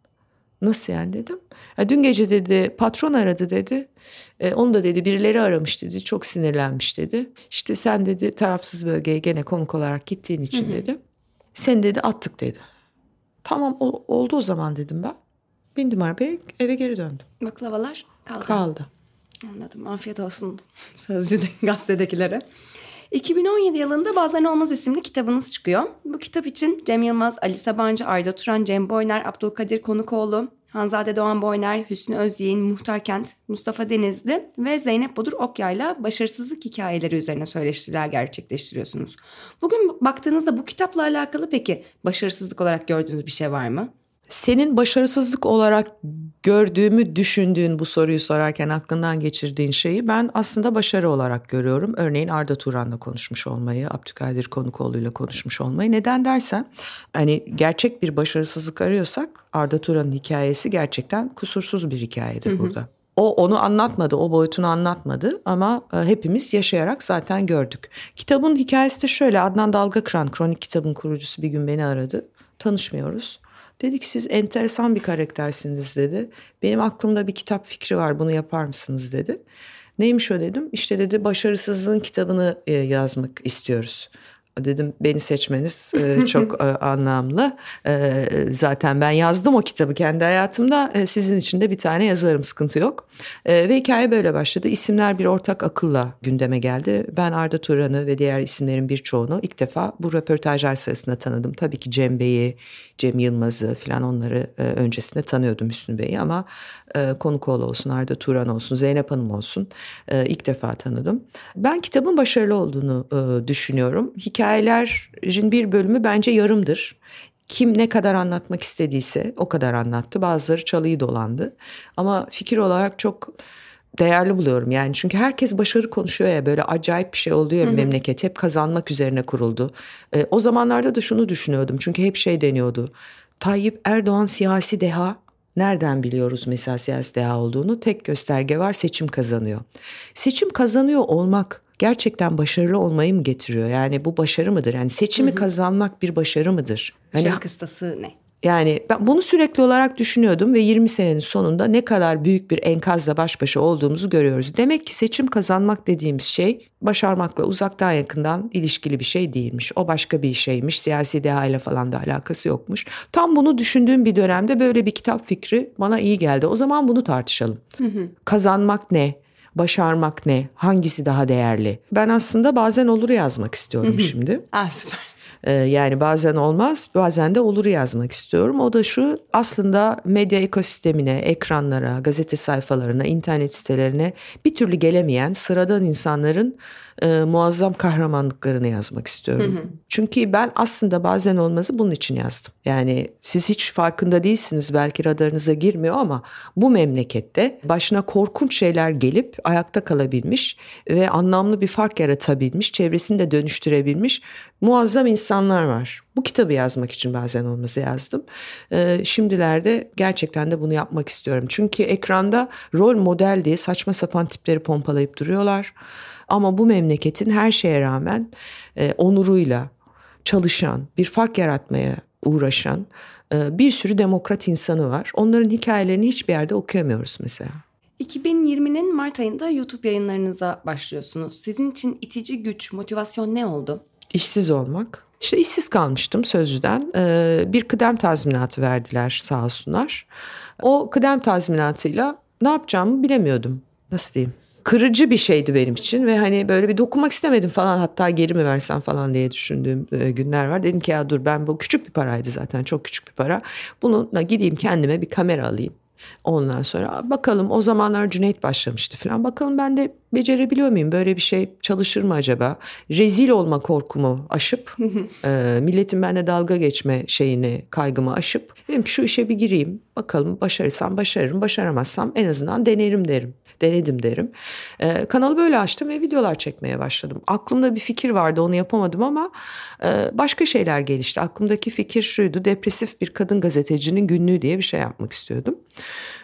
S2: Nasıl yani dedim. Ya dün gece dedi patron aradı dedi. E, onu da dedi birileri aramış dedi. Çok sinirlenmiş dedi. İşte sen dedi tarafsız bölgeye gene konuk olarak gittiğin için dedi. Sen dedi attık dedi. Tamam oldu o zaman dedim ben. Bindim arabaya eve geri döndüm.
S1: Baklavalar kaldı.
S2: Kaldı.
S1: Anladım. Afiyet olsun sözcü gazetedekilere. 2017 yılında Bazen Olmaz isimli kitabınız çıkıyor. Bu kitap için Cem Yılmaz, Ali Sabancı, Arda Turan, Cem Boyner, Abdülkadir Konukoğlu, Hanzade Doğan Boyner, Hüsnü Özyeğin, Muhtar Kent, Mustafa Denizli ve Zeynep Bodur Okyay'la başarısızlık hikayeleri üzerine söyleşiler gerçekleştiriyorsunuz. Bugün baktığınızda bu kitapla alakalı peki başarısızlık olarak gördüğünüz bir şey var mı?
S2: Senin başarısızlık olarak gördüğümü düşündüğün bu soruyu sorarken aklından geçirdiğin şeyi ben aslında başarı olarak görüyorum. Örneğin Arda Turan'la konuşmuş olmayı, Abdülkadir Konukoğlu'yla konuşmuş olmayı. Neden dersen hani gerçek bir başarısızlık arıyorsak Arda Turan'ın hikayesi gerçekten kusursuz bir hikayedir hı hı. burada. O onu anlatmadı, o boyutunu anlatmadı ama e, hepimiz yaşayarak zaten gördük. Kitabın hikayesi de şöyle Adnan Dalgakıran, kronik kitabın kurucusu bir gün beni aradı. Tanışmıyoruz. Dedi ki siz enteresan bir karaktersiniz dedi. Benim aklımda bir kitap fikri var bunu yapar mısınız dedi. Neymiş o dedim. İşte dedi başarısızlığın kitabını e, yazmak istiyoruz dedim beni seçmeniz e, çok e, anlamlı. Zaten ben yazdım o kitabı kendi hayatımda. Sizin için de bir tane yazarım sıkıntı yok. Ve hikaye böyle başladı. İsimler bir ortak akılla gündeme geldi. Ben Arda Turan'ı ve diğer isimlerin birçoğunu ilk defa bu röportajlar sırasında tanıdım. Tabii ki Cem Bey'i, Cem Yılmaz'ı falan onları öncesinde tanıyordum Hüsnü Bey'i ama Konukoğlu olsun, Arda Turan olsun, Zeynep Hanım olsun ilk defa tanıdım. Ben kitabın başarılı olduğunu düşünüyorum. Hikaye hikayelerin bir bölümü bence yarımdır. Kim ne kadar anlatmak istediyse o kadar anlattı. Bazıları çalıyı dolandı. Ama fikir olarak çok değerli buluyorum yani çünkü herkes başarı konuşuyor ya böyle acayip bir şey oluyor ya memleket hep kazanmak üzerine kuruldu. E, o zamanlarda da şunu düşünüyordum çünkü hep şey deniyordu. Tayyip Erdoğan siyasi deha nereden biliyoruz mesela siyasi deha olduğunu tek gösterge var seçim kazanıyor. Seçim kazanıyor olmak gerçekten başarılı olmayı mı getiriyor? Yani bu başarı mıdır? Yani seçimi hı hı. kazanmak bir başarı mıdır?
S1: Yani, Başarı kıstası ne?
S2: Yani ben bunu sürekli olarak düşünüyordum ve 20 senenin sonunda ne kadar büyük bir enkazla baş başa olduğumuzu görüyoruz. Demek ki seçim kazanmak dediğimiz şey başarmakla uzaktan yakından ilişkili bir şey değilmiş. O başka bir şeymiş. Siyasi deha ile falan da alakası yokmuş. Tam bunu düşündüğüm bir dönemde böyle bir kitap fikri bana iyi geldi. O zaman bunu tartışalım. Hı hı. Kazanmak ne? başarmak ne? Hangisi daha değerli? Ben aslında bazen olur yazmak istiyorum şimdi.
S1: ah süper.
S2: Ee, yani bazen olmaz bazen de olur yazmak istiyorum. O da şu aslında medya ekosistemine, ekranlara, gazete sayfalarına, internet sitelerine bir türlü gelemeyen sıradan insanların e, muazzam kahramanlıklarını yazmak istiyorum. Hı hı. Çünkü ben aslında bazen olmazı bunun için yazdım. Yani siz hiç farkında değilsiniz belki radarınıza girmiyor ama bu memlekette başına korkunç şeyler gelip ayakta kalabilmiş ve anlamlı bir fark yaratabilmiş, çevresini de dönüştürebilmiş muazzam insanlar var. Bu kitabı yazmak için bazen olmazı yazdım. Ee, şimdilerde gerçekten de bunu yapmak istiyorum. Çünkü ekranda rol model diye saçma sapan tipleri pompalayıp duruyorlar. Ama bu memleketin her şeye rağmen e, onuruyla çalışan, bir fark yaratmaya uğraşan e, bir sürü demokrat insanı var. Onların hikayelerini hiçbir yerde okuyamıyoruz mesela.
S1: 2020'nin Mart ayında YouTube yayınlarınıza başlıyorsunuz. Sizin için itici güç, motivasyon ne oldu?
S2: İşsiz olmak. İşte işsiz kalmıştım sözcüden. Ee, bir kıdem tazminatı verdiler sağ olsunlar. O kıdem tazminatıyla ne yapacağımı bilemiyordum. Nasıl diyeyim? Kırıcı bir şeydi benim için ve hani böyle bir dokunmak istemedim falan hatta geri mi versem falan diye düşündüğüm e, günler var. Dedim ki ya dur ben bu küçük bir paraydı zaten çok küçük bir para. Bununla gideyim kendime bir kamera alayım. Ondan sonra bakalım o zamanlar Cüneyt başlamıştı falan. Bakalım ben de becerebiliyor muyum? Böyle bir şey çalışır mı acaba? Rezil olma korkumu aşıp e, milletin benimle dalga geçme şeyini kaygımı aşıp dedim ki şu işe bir gireyim bakalım başarırsam başarırım başaramazsam en azından denerim derim denedim derim. Ee, kanalı böyle açtım ve videolar çekmeye başladım. Aklımda bir fikir vardı onu yapamadım ama e, başka şeyler gelişti. Aklımdaki fikir şuydu depresif bir kadın gazetecinin günlüğü diye bir şey yapmak istiyordum.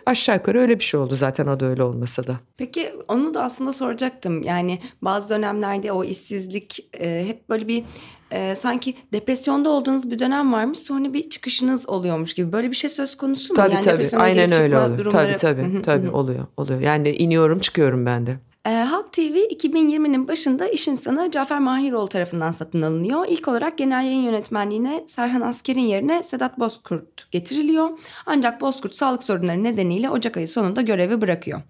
S2: Aşağı yukarı öyle bir şey oldu zaten adı öyle olmasa da.
S1: Peki onu da aslında soracaktım. Yani bazı dönemlerde o işsizlik e, hep böyle bir e, sanki depresyonda olduğunuz bir dönem varmış sonra bir çıkışınız oluyormuş gibi. Böyle bir şey söz konusu mu?
S2: Tabii yani tabii aynen öyle oluyor. Durumları... Tabii tabii, tabii oluyor oluyor. Yani iniyorum çıkıyorum ben de.
S1: E, Halk TV 2020'nin başında iş insanı Cafer Mahiroğlu tarafından satın alınıyor. İlk olarak genel yayın yönetmenliğine Serhan Asker'in yerine Sedat Bozkurt getiriliyor. Ancak Bozkurt sağlık sorunları nedeniyle Ocak ayı sonunda görevi bırakıyor.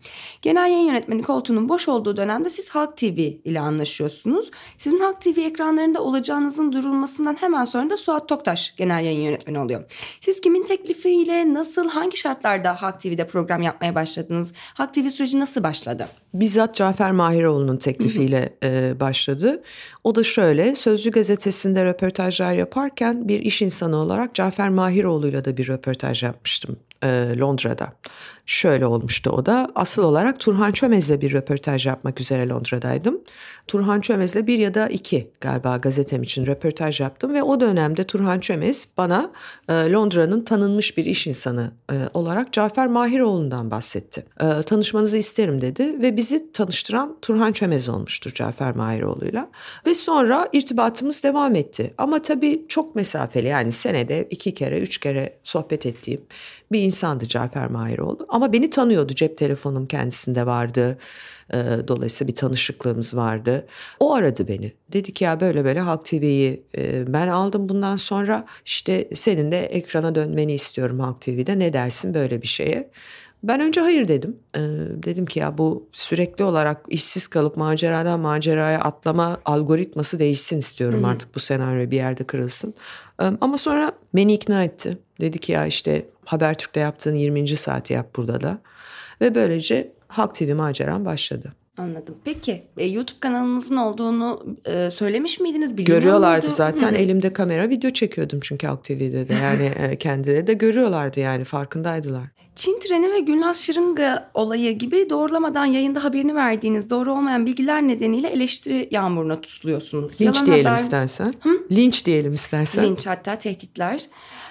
S1: Genel yayın yönetmeni koltuğunun boş olduğu dönemde siz Halk TV ile anlaşıyorsunuz. Sizin Halk TV ekranlarında olacağınızın durulmasından hemen sonra da Suat Toktaş genel yayın yönetmeni oluyor. Siz kimin teklifiyle nasıl hangi şartlarda Halk TV'de program yapmaya başladınız? Halk TV süreci nasıl başladı?
S2: Bizzat Cafer Mahiroğlu'nun teklifiyle e, başladı. O da şöyle Sözcü gazetesinde röportajlar yaparken bir iş insanı olarak Cafer Mahiroğlu'yla da bir röportaj yapmıştım e, Londra'da. Şöyle olmuştu o da asıl olarak Turhan Çömez'le bir röportaj yapmak üzere Londra'daydım. Turhan Çömez'le bir ya da iki galiba gazetem için röportaj yaptım ve o dönemde Turhan Çömez bana e, Londra'nın tanınmış bir iş insanı e, olarak Cafer Mahiroğlu'ndan bahsetti. E, tanışmanızı isterim dedi ve bizi tanıştıran Turhan Çömez olmuştur Cafer Mahiroğlu'yla. Ve sonra irtibatımız devam etti. Ama tabii çok mesafeli yani senede iki kere üç kere sohbet ettiğim bir insandı Cafer Mahiroğlu. Ama beni tanıyordu cep telefonum kendisinde vardı. E, dolayısıyla bir tanışıklığımız vardı. O aradı beni. Dedi ki ya böyle böyle Halk TV'yi e, ben aldım bundan sonra işte senin de ekrana dönmeni istiyorum Halk TV'de. Ne dersin böyle bir şeye? Ben önce hayır dedim. Ee, dedim ki ya bu sürekli olarak işsiz kalıp maceradan maceraya atlama algoritması değişsin istiyorum hmm. artık bu senaryo bir yerde kırılsın. Ee, ama sonra beni ikna etti. Dedi ki ya işte Habertürk'te yaptığın 20. saati yap burada da. Ve böylece Halk TV maceram başladı.
S1: Anladım. Peki e, YouTube kanalınızın olduğunu e, söylemiş miydiniz? Biliyor
S2: Görüyorlardı muydu? zaten. Hı. Elimde kamera video çekiyordum çünkü Halk TV'de de. Yani e, kendileri de görüyorlardı yani farkındaydılar.
S1: Çin treni ve Gülnaz Şırınga olayı gibi doğrulamadan yayında haberini verdiğiniz doğru olmayan bilgiler nedeniyle eleştiri yağmuruna tutuluyorsunuz.
S2: Linç Yalan diyelim haber... istersen. Hı? Linç diyelim istersen.
S1: Linç hatta tehditler.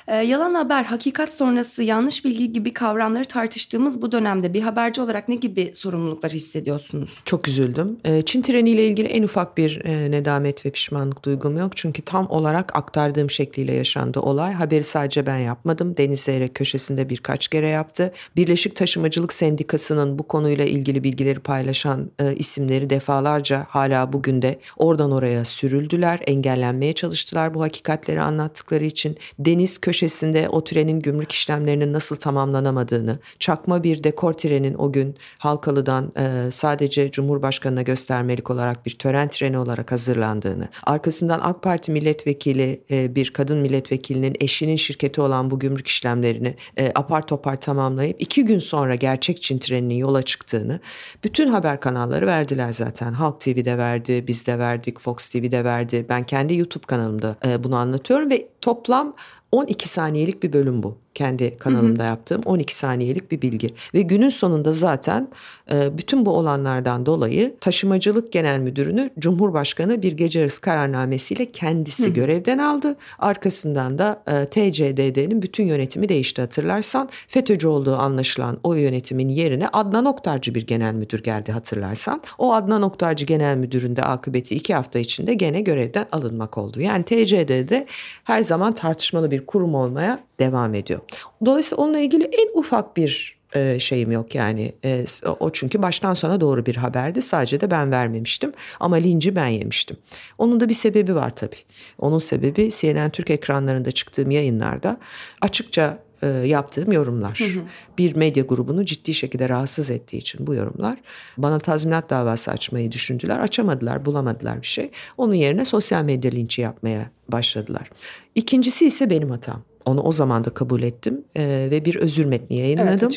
S1: E, yalan haber, hakikat sonrası yanlış bilgi gibi kavramları tartıştığımız bu dönemde bir haberci olarak ne gibi sorumluluklar hissediyorsunuz?
S2: Çok üzüldüm. E, Çin treniyle ilgili en ufak bir e, nedamet ve pişmanlık duygum yok. Çünkü tam olarak aktardığım şekliyle yaşandı olay. Haberi sadece ben yapmadım. Deniz Zeyrek köşesinde birkaç kere yaptı. Birleşik Taşımacılık Sendikası'nın bu konuyla ilgili bilgileri paylaşan e, isimleri defalarca hala bugün de oradan oraya sürüldüler. Engellenmeye çalıştılar bu hakikatleri anlattıkları için. Deniz köşesinde köşesinde o trenin gümrük işlemlerinin nasıl tamamlanamadığını, çakma bir dekor trenin o gün Halkalı'dan e, sadece Cumhurbaşkanı'na göstermelik olarak bir tören treni olarak hazırlandığını, arkasından AK Parti milletvekili e, bir kadın milletvekilinin eşinin şirketi olan bu gümrük işlemlerini e, apar topar tamamlayıp iki gün sonra gerçek Çin treninin yola çıktığını bütün haber kanalları verdiler zaten. Halk TV'de verdi, biz de verdik, Fox TV'de verdi. Ben kendi YouTube kanalımda e, bunu anlatıyorum ve toplam 12 saniyelik bir bölüm bu kendi kanalımda hı hı. yaptığım 12 saniyelik bir bilgi. Ve günün sonunda zaten e, bütün bu olanlardan dolayı Taşımacılık Genel Müdürünü Cumhurbaşkanı bir gece yarısı kararnamesiyle kendisi hı hı. görevden aldı. Arkasından da e, TCDD'nin bütün yönetimi değişti hatırlarsan. FETÖ'cü olduğu anlaşılan o yönetimin yerine Adnan Oktarcı bir genel müdür geldi hatırlarsan. O Adnan Oktarcı genel müdürün de akıbeti iki hafta içinde gene görevden alınmak oldu. Yani TCDD her zaman tartışmalı bir kurum olmaya devam ediyor. Dolayısıyla onunla ilgili en ufak bir e, şeyim yok yani e, o çünkü baştan sona doğru bir haberdi sadece de ben vermemiştim ama linci ben yemiştim. Onun da bir sebebi var tabii. Onun sebebi CNN Türk ekranlarında çıktığım yayınlarda açıkça e, yaptığım yorumlar. Hı hı. Bir medya grubunu ciddi şekilde rahatsız ettiği için bu yorumlar. Bana tazminat davası açmayı düşündüler. Açamadılar, bulamadılar bir şey. Onun yerine sosyal medya linçi yapmaya başladılar. İkincisi ise benim hatam. Onu o zaman da kabul ettim e, ve bir özür metni yayınladım. Evet.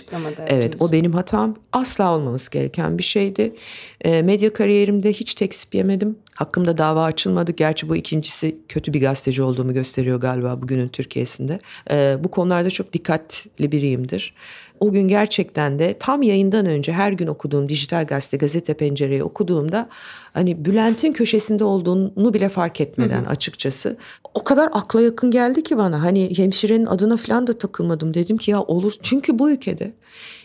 S2: Evet o benim hatam. Asla olmaması gereken bir şeydi. E, medya kariyerimde hiç tekzip yemedim. Hakkımda dava açılmadı. Gerçi bu ikincisi kötü bir gazeteci olduğumu gösteriyor galiba bugünün Türkiye'sinde. E, bu konularda çok dikkatli biriyimdir. O gün gerçekten de tam yayından önce her gün okuduğum dijital gazete Gazete Pencere'yi okuduğumda hani Bülent'in köşesinde olduğunu bile fark etmeden hı hı. açıkçası o kadar akla yakın geldi ki bana. Hani hemşirenin adına falan da takılmadım. Dedim ki ya olur. Çünkü bu ülkede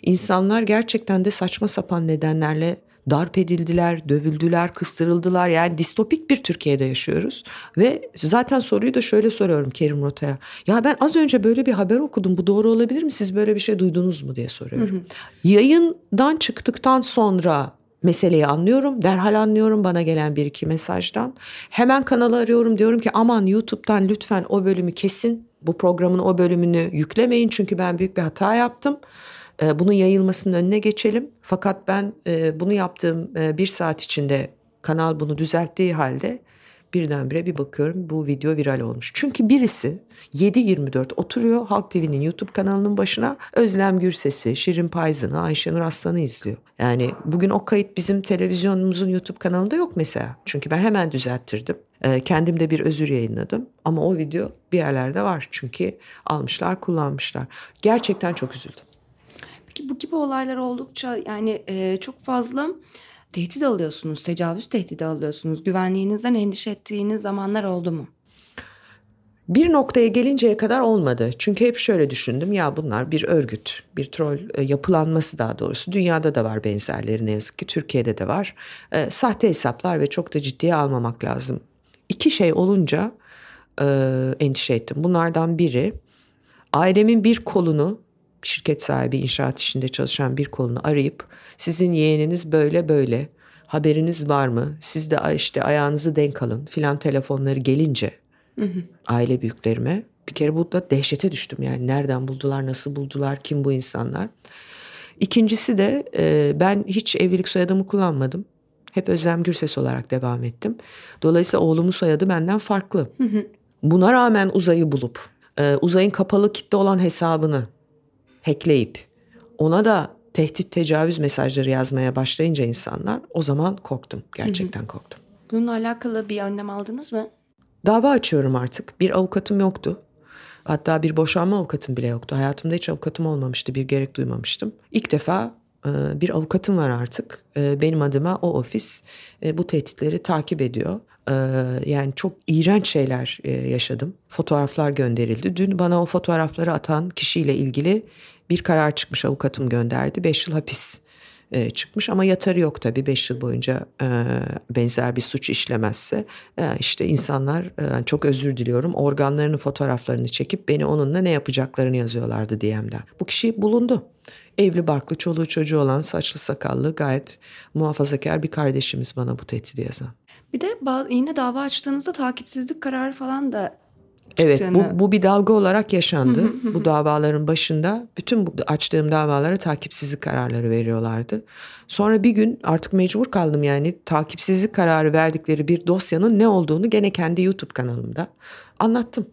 S2: insanlar gerçekten de saçma sapan nedenlerle darp edildiler, dövüldüler, kıstırıldılar. Yani distopik bir Türkiye'de yaşıyoruz. Ve zaten soruyu da şöyle soruyorum Kerim Rota'ya. Ya ben az önce böyle bir haber okudum. Bu doğru olabilir mi? Siz böyle bir şey duydunuz mu diye soruyorum. Hı hı. Yayından çıktıktan sonra meseleyi anlıyorum. Derhal anlıyorum bana gelen bir iki mesajdan. Hemen kanalı arıyorum diyorum ki aman YouTube'dan lütfen o bölümü kesin. Bu programın o bölümünü yüklemeyin çünkü ben büyük bir hata yaptım. Ee, bunun yayılmasının önüne geçelim. Fakat ben e, bunu yaptığım e, bir saat içinde kanal bunu düzelttiği halde birdenbire bir bakıyorum bu video viral olmuş. Çünkü birisi 7-24 oturuyor Halk TV'nin YouTube kanalının başına Özlem Gürses'i, Şirin Payzın'ı, Ayşenur Aslan'ı izliyor. Yani bugün o kayıt bizim televizyonumuzun YouTube kanalında yok mesela. Çünkü ben hemen düzelttirdim. Ee, kendim de bir özür yayınladım. Ama o video bir yerlerde var. Çünkü almışlar kullanmışlar. Gerçekten çok üzüldüm.
S1: Peki bu gibi olaylar oldukça yani e, çok fazla tehdit alıyorsunuz, tecavüz tehdidi alıyorsunuz. Güvenliğinizden endişe ettiğiniz zamanlar oldu mu?
S2: Bir noktaya gelinceye kadar olmadı. Çünkü hep şöyle düşündüm ya bunlar bir örgüt, bir troll e, yapılanması daha doğrusu. Dünyada da var benzerleri ne yazık ki Türkiye'de de var. E, sahte hesaplar ve çok da ciddiye almamak lazım. İki şey olunca e, endişe ettim. Bunlardan biri ailemin bir kolunu şirket sahibi inşaat işinde çalışan bir kolunu arayıp sizin yeğeniniz böyle böyle haberiniz var mı? Siz de işte ayağınızı denk alın filan telefonları gelince hı hı. aile büyüklerime bir kere burada dehşete düştüm. Yani nereden buldular, nasıl buldular, kim bu insanlar? İkincisi de e, ben hiç evlilik soyadımı kullanmadım. Hep Özlem Gürses olarak devam ettim. Dolayısıyla oğlumun soyadı benden farklı. Hı hı. Buna rağmen uzayı bulup e, uzayın kapalı kitle olan hesabını hackleyip ona da tehdit tecavüz mesajları yazmaya başlayınca insanlar o zaman korktum. Gerçekten korktum.
S1: Bununla alakalı bir önlem aldınız mı?
S2: Dava açıyorum artık. Bir avukatım yoktu. Hatta bir boşanma avukatım bile yoktu. Hayatımda hiç avukatım olmamıştı. Bir gerek duymamıştım. İlk defa bir avukatım var artık. E, benim adıma o ofis e, bu tehditleri takip ediyor. Yani çok iğrenç şeyler yaşadım. Fotoğraflar gönderildi. Dün bana o fotoğrafları atan kişiyle ilgili bir karar çıkmış avukatım gönderdi. Beş yıl hapis e, çıkmış ama yatarı yok tabii beş yıl boyunca e, benzer bir suç işlemezse e, işte insanlar e, çok özür diliyorum organlarının fotoğraflarını çekip beni onunla ne yapacaklarını yazıyorlardı DM'den. Bu kişi bulundu. Evli barklı çoluğu çocuğu olan saçlı sakallı gayet muhafazakar bir kardeşimiz bana bu tehdidi yazan.
S1: Bir de yine dava açtığınızda takipsizlik kararı falan da
S2: Evet bu, bu bir dalga olarak yaşandı. bu davaların başında bütün bu açtığım davalara takipsizlik kararları veriyorlardı. Sonra bir gün artık mecbur kaldım yani takipsizlik kararı verdikleri bir dosyanın ne olduğunu gene kendi YouTube kanalımda anlattım.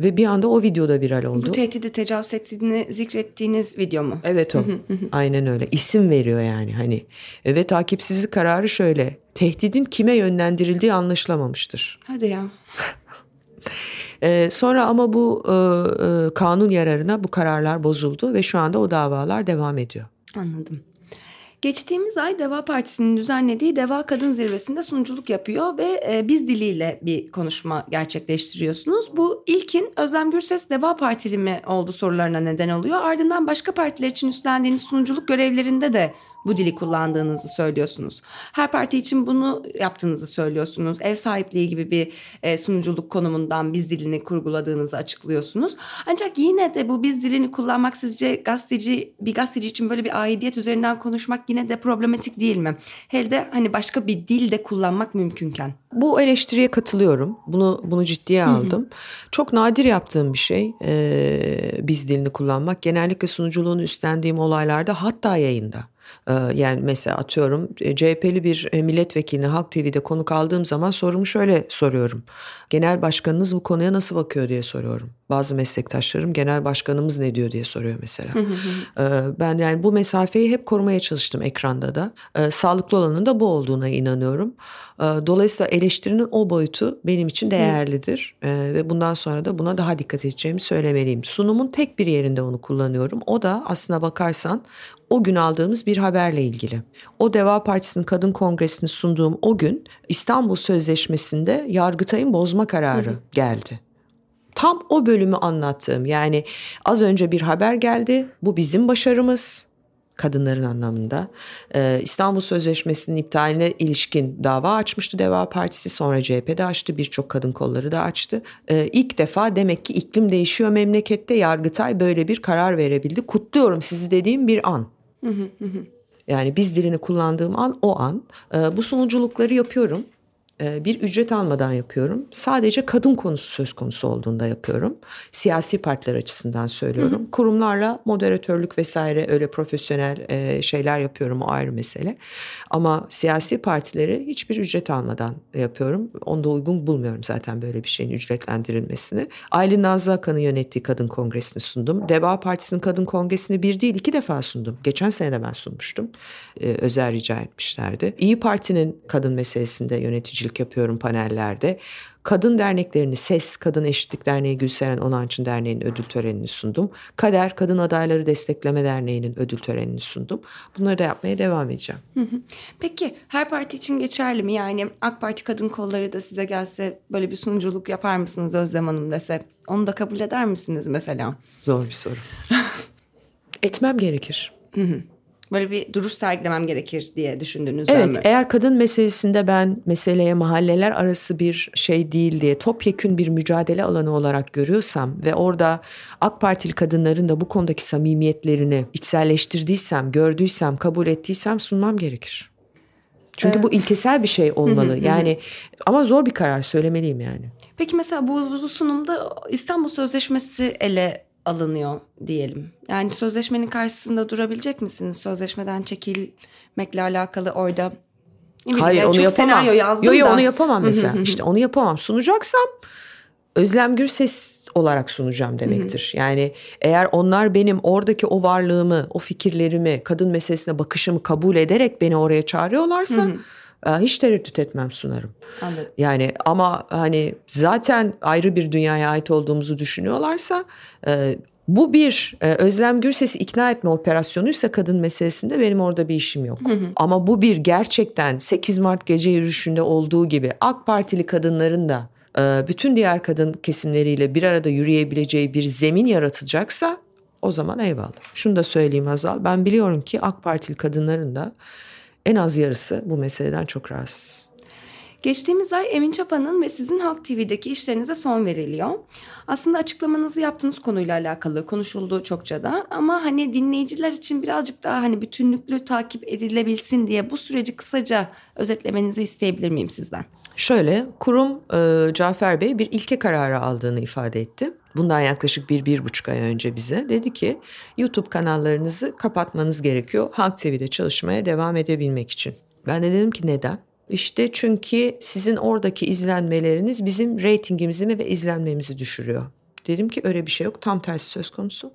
S2: Ve bir anda o videoda viral oldu.
S1: Bu tehdidi, tecavüz tehdidini zikrettiğiniz video mu?
S2: Evet o. Aynen öyle. İsim veriyor yani hani. Ve takipsizlik kararı şöyle. Tehdidin kime yönlendirildiği anlaşılamamıştır.
S1: Hadi ya.
S2: Ee, sonra ama bu e, e, kanun yararına bu kararlar bozuldu ve şu anda o davalar devam ediyor.
S1: Anladım. Geçtiğimiz ay Deva Partisi'nin düzenlediği Deva Kadın Zirvesi'nde sunuculuk yapıyor ve e, biz diliyle bir konuşma gerçekleştiriyorsunuz. Bu ilkin Özlem Gürses Deva Partili mi oldu sorularına neden oluyor. Ardından başka partiler için üstlendiğiniz sunuculuk görevlerinde de bu dili kullandığınızı söylüyorsunuz. Her parti için bunu yaptığınızı söylüyorsunuz. Ev sahipliği gibi bir e, sunuculuk konumundan biz dilini kurguladığınızı açıklıyorsunuz. Ancak yine de bu biz dilini kullanmak sizce gazeteci bir gazeteci için böyle bir aidiyet üzerinden konuşmak yine de problematik değil mi? Hele de hani başka bir dil de kullanmak mümkünken.
S2: Bu eleştiriye katılıyorum. Bunu bunu ciddiye aldım. Hı hı. Çok nadir yaptığım bir şey e, biz dilini kullanmak. Genellikle sunuculuğunu üstlendiğim olaylarda hatta yayında yani mesela atıyorum e, CHP'li bir e, milletvekilini Halk TV'de konuk aldığım zaman sorumu şöyle soruyorum. Genel başkanınız bu konuya nasıl bakıyor diye soruyorum. Bazı meslektaşlarım genel başkanımız ne diyor diye soruyor mesela. Ee, ben yani bu mesafeyi hep korumaya çalıştım ekranda da. Ee, sağlıklı olanın da bu olduğuna inanıyorum. Dolayısıyla eleştirinin o boyutu benim için değerlidir. Ve bundan sonra da buna daha dikkat edeceğimi söylemeliyim. Sunumun tek bir yerinde onu kullanıyorum. O da aslına bakarsan o gün aldığımız bir haberle ilgili. O Deva Partisi'nin kadın kongresini sunduğum o gün İstanbul Sözleşmesi'nde Yargıtay'ın bozma kararı geldi. Tam o bölümü anlattığım yani az önce bir haber geldi. Bu bizim başarımız kadınların anlamında. Ee, İstanbul Sözleşmesi'nin iptaline ilişkin dava açmıştı Deva Partisi. Sonra CHP de açtı. Birçok kadın kolları da açtı. Ee, ilk defa demek ki iklim değişiyor memlekette. Yargıtay böyle bir karar verebildi. Kutluyorum sizi dediğim bir an. Yani biz dilini kullandığım an o an. Ee, bu sunuculukları yapıyorum. Ee, bir ücret almadan yapıyorum. Sadece kadın konusu söz konusu olduğunda yapıyorum. Siyasi partiler açısından söylüyorum. Hı hı. Kurumlarla moderatörlük vesaire öyle profesyonel e, şeyler yapıyorum o ayrı mesele. Ama siyasi partileri hiçbir ücret almadan yapıyorum. Onu da uygun bulmuyorum zaten böyle bir şeyin ücretlendirilmesini. Aylin Nazlı Akan'ın yönettiği kadın kongresini sundum. Deva Partisi'nin kadın kongresini bir değil iki defa sundum. Geçen sene de ben sunmuştum. Ee, özel rica etmişlerdi. İyi Parti'nin kadın meselesinde yönetici yöneticilik yapıyorum panellerde. Kadın derneklerini SES, Kadın Eşitlik Derneği Gülseren Onanç'ın derneğinin ödül törenini sundum. Kader Kadın Adayları Destekleme Derneği'nin ödül törenini sundum. Bunları da yapmaya devam edeceğim.
S1: Peki her parti için geçerli mi? Yani AK Parti kadın kolları da size gelse böyle bir sunuculuk yapar mısınız Özlem Hanım dese onu da kabul eder misiniz mesela?
S2: Zor bir soru. Etmem gerekir. Hı hı
S1: böyle bir duruş sergilemem gerekir diye düşündünüz
S2: evet, mi? Evet eğer kadın meselesinde ben meseleye mahalleler arası bir şey değil diye topyekün bir mücadele alanı olarak görüyorsam ve orada AK Partili kadınların da bu konudaki samimiyetlerini içselleştirdiysem, gördüysem, kabul ettiysem sunmam gerekir. Çünkü evet. bu ilkesel bir şey olmalı. yani ama zor bir karar söylemeliyim yani.
S1: Peki mesela bu sunumda İstanbul Sözleşmesi ele alınıyor diyelim. Yani sözleşmenin karşısında durabilecek misiniz? Sözleşmeden çekilmekle alakalı orada
S2: Hayır yani onu çok yapamam. Senaryo yazdım yo, onu yapamam mesela. işte onu yapamam. Sunacaksam Özlem Gürses olarak sunacağım demektir. Yani eğer onlar benim oradaki o varlığımı, o fikirlerimi, kadın meselesine bakışımı kabul ederek beni oraya çağırıyorlarsa hiç tereddüt etmem sunarım. Anladım. Yani ama hani zaten ayrı bir dünyaya ait olduğumuzu düşünüyorlarsa e, bu bir e, Özlem Gürses'i ikna etme operasyonuysa kadın meselesinde benim orada bir işim yok. Hı hı. Ama bu bir gerçekten 8 Mart gece yürüyüşünde olduğu gibi AK Partili kadınların da bütün diğer kadın kesimleriyle bir arada yürüyebileceği bir zemin yaratacaksa o zaman eyvallah. Şunu da söyleyeyim Azal. Ben biliyorum ki AK Partili kadınların da en az yarısı bu meseleden çok rahatsız.
S1: Geçtiğimiz ay Emin Çapa'nın ve sizin Halk TV'deki işlerinize son veriliyor. Aslında açıklamanızı yaptığınız konuyla alakalı konuşuldu çokça da ama hani dinleyiciler için birazcık daha hani bütünlüklü takip edilebilsin diye bu süreci kısaca özetlemenizi isteyebilir miyim sizden?
S2: Şöyle kurum e, Cafer Bey bir ilke kararı aldığını ifade etti. Bundan yaklaşık bir, bir buçuk ay önce bize dedi ki YouTube kanallarınızı kapatmanız gerekiyor Halk TV'de çalışmaya devam edebilmek için. Ben de dedim ki neden? İşte çünkü sizin oradaki izlenmeleriniz bizim reytingimizi ve izlenmemizi düşürüyor. Dedim ki öyle bir şey yok tam tersi söz konusu.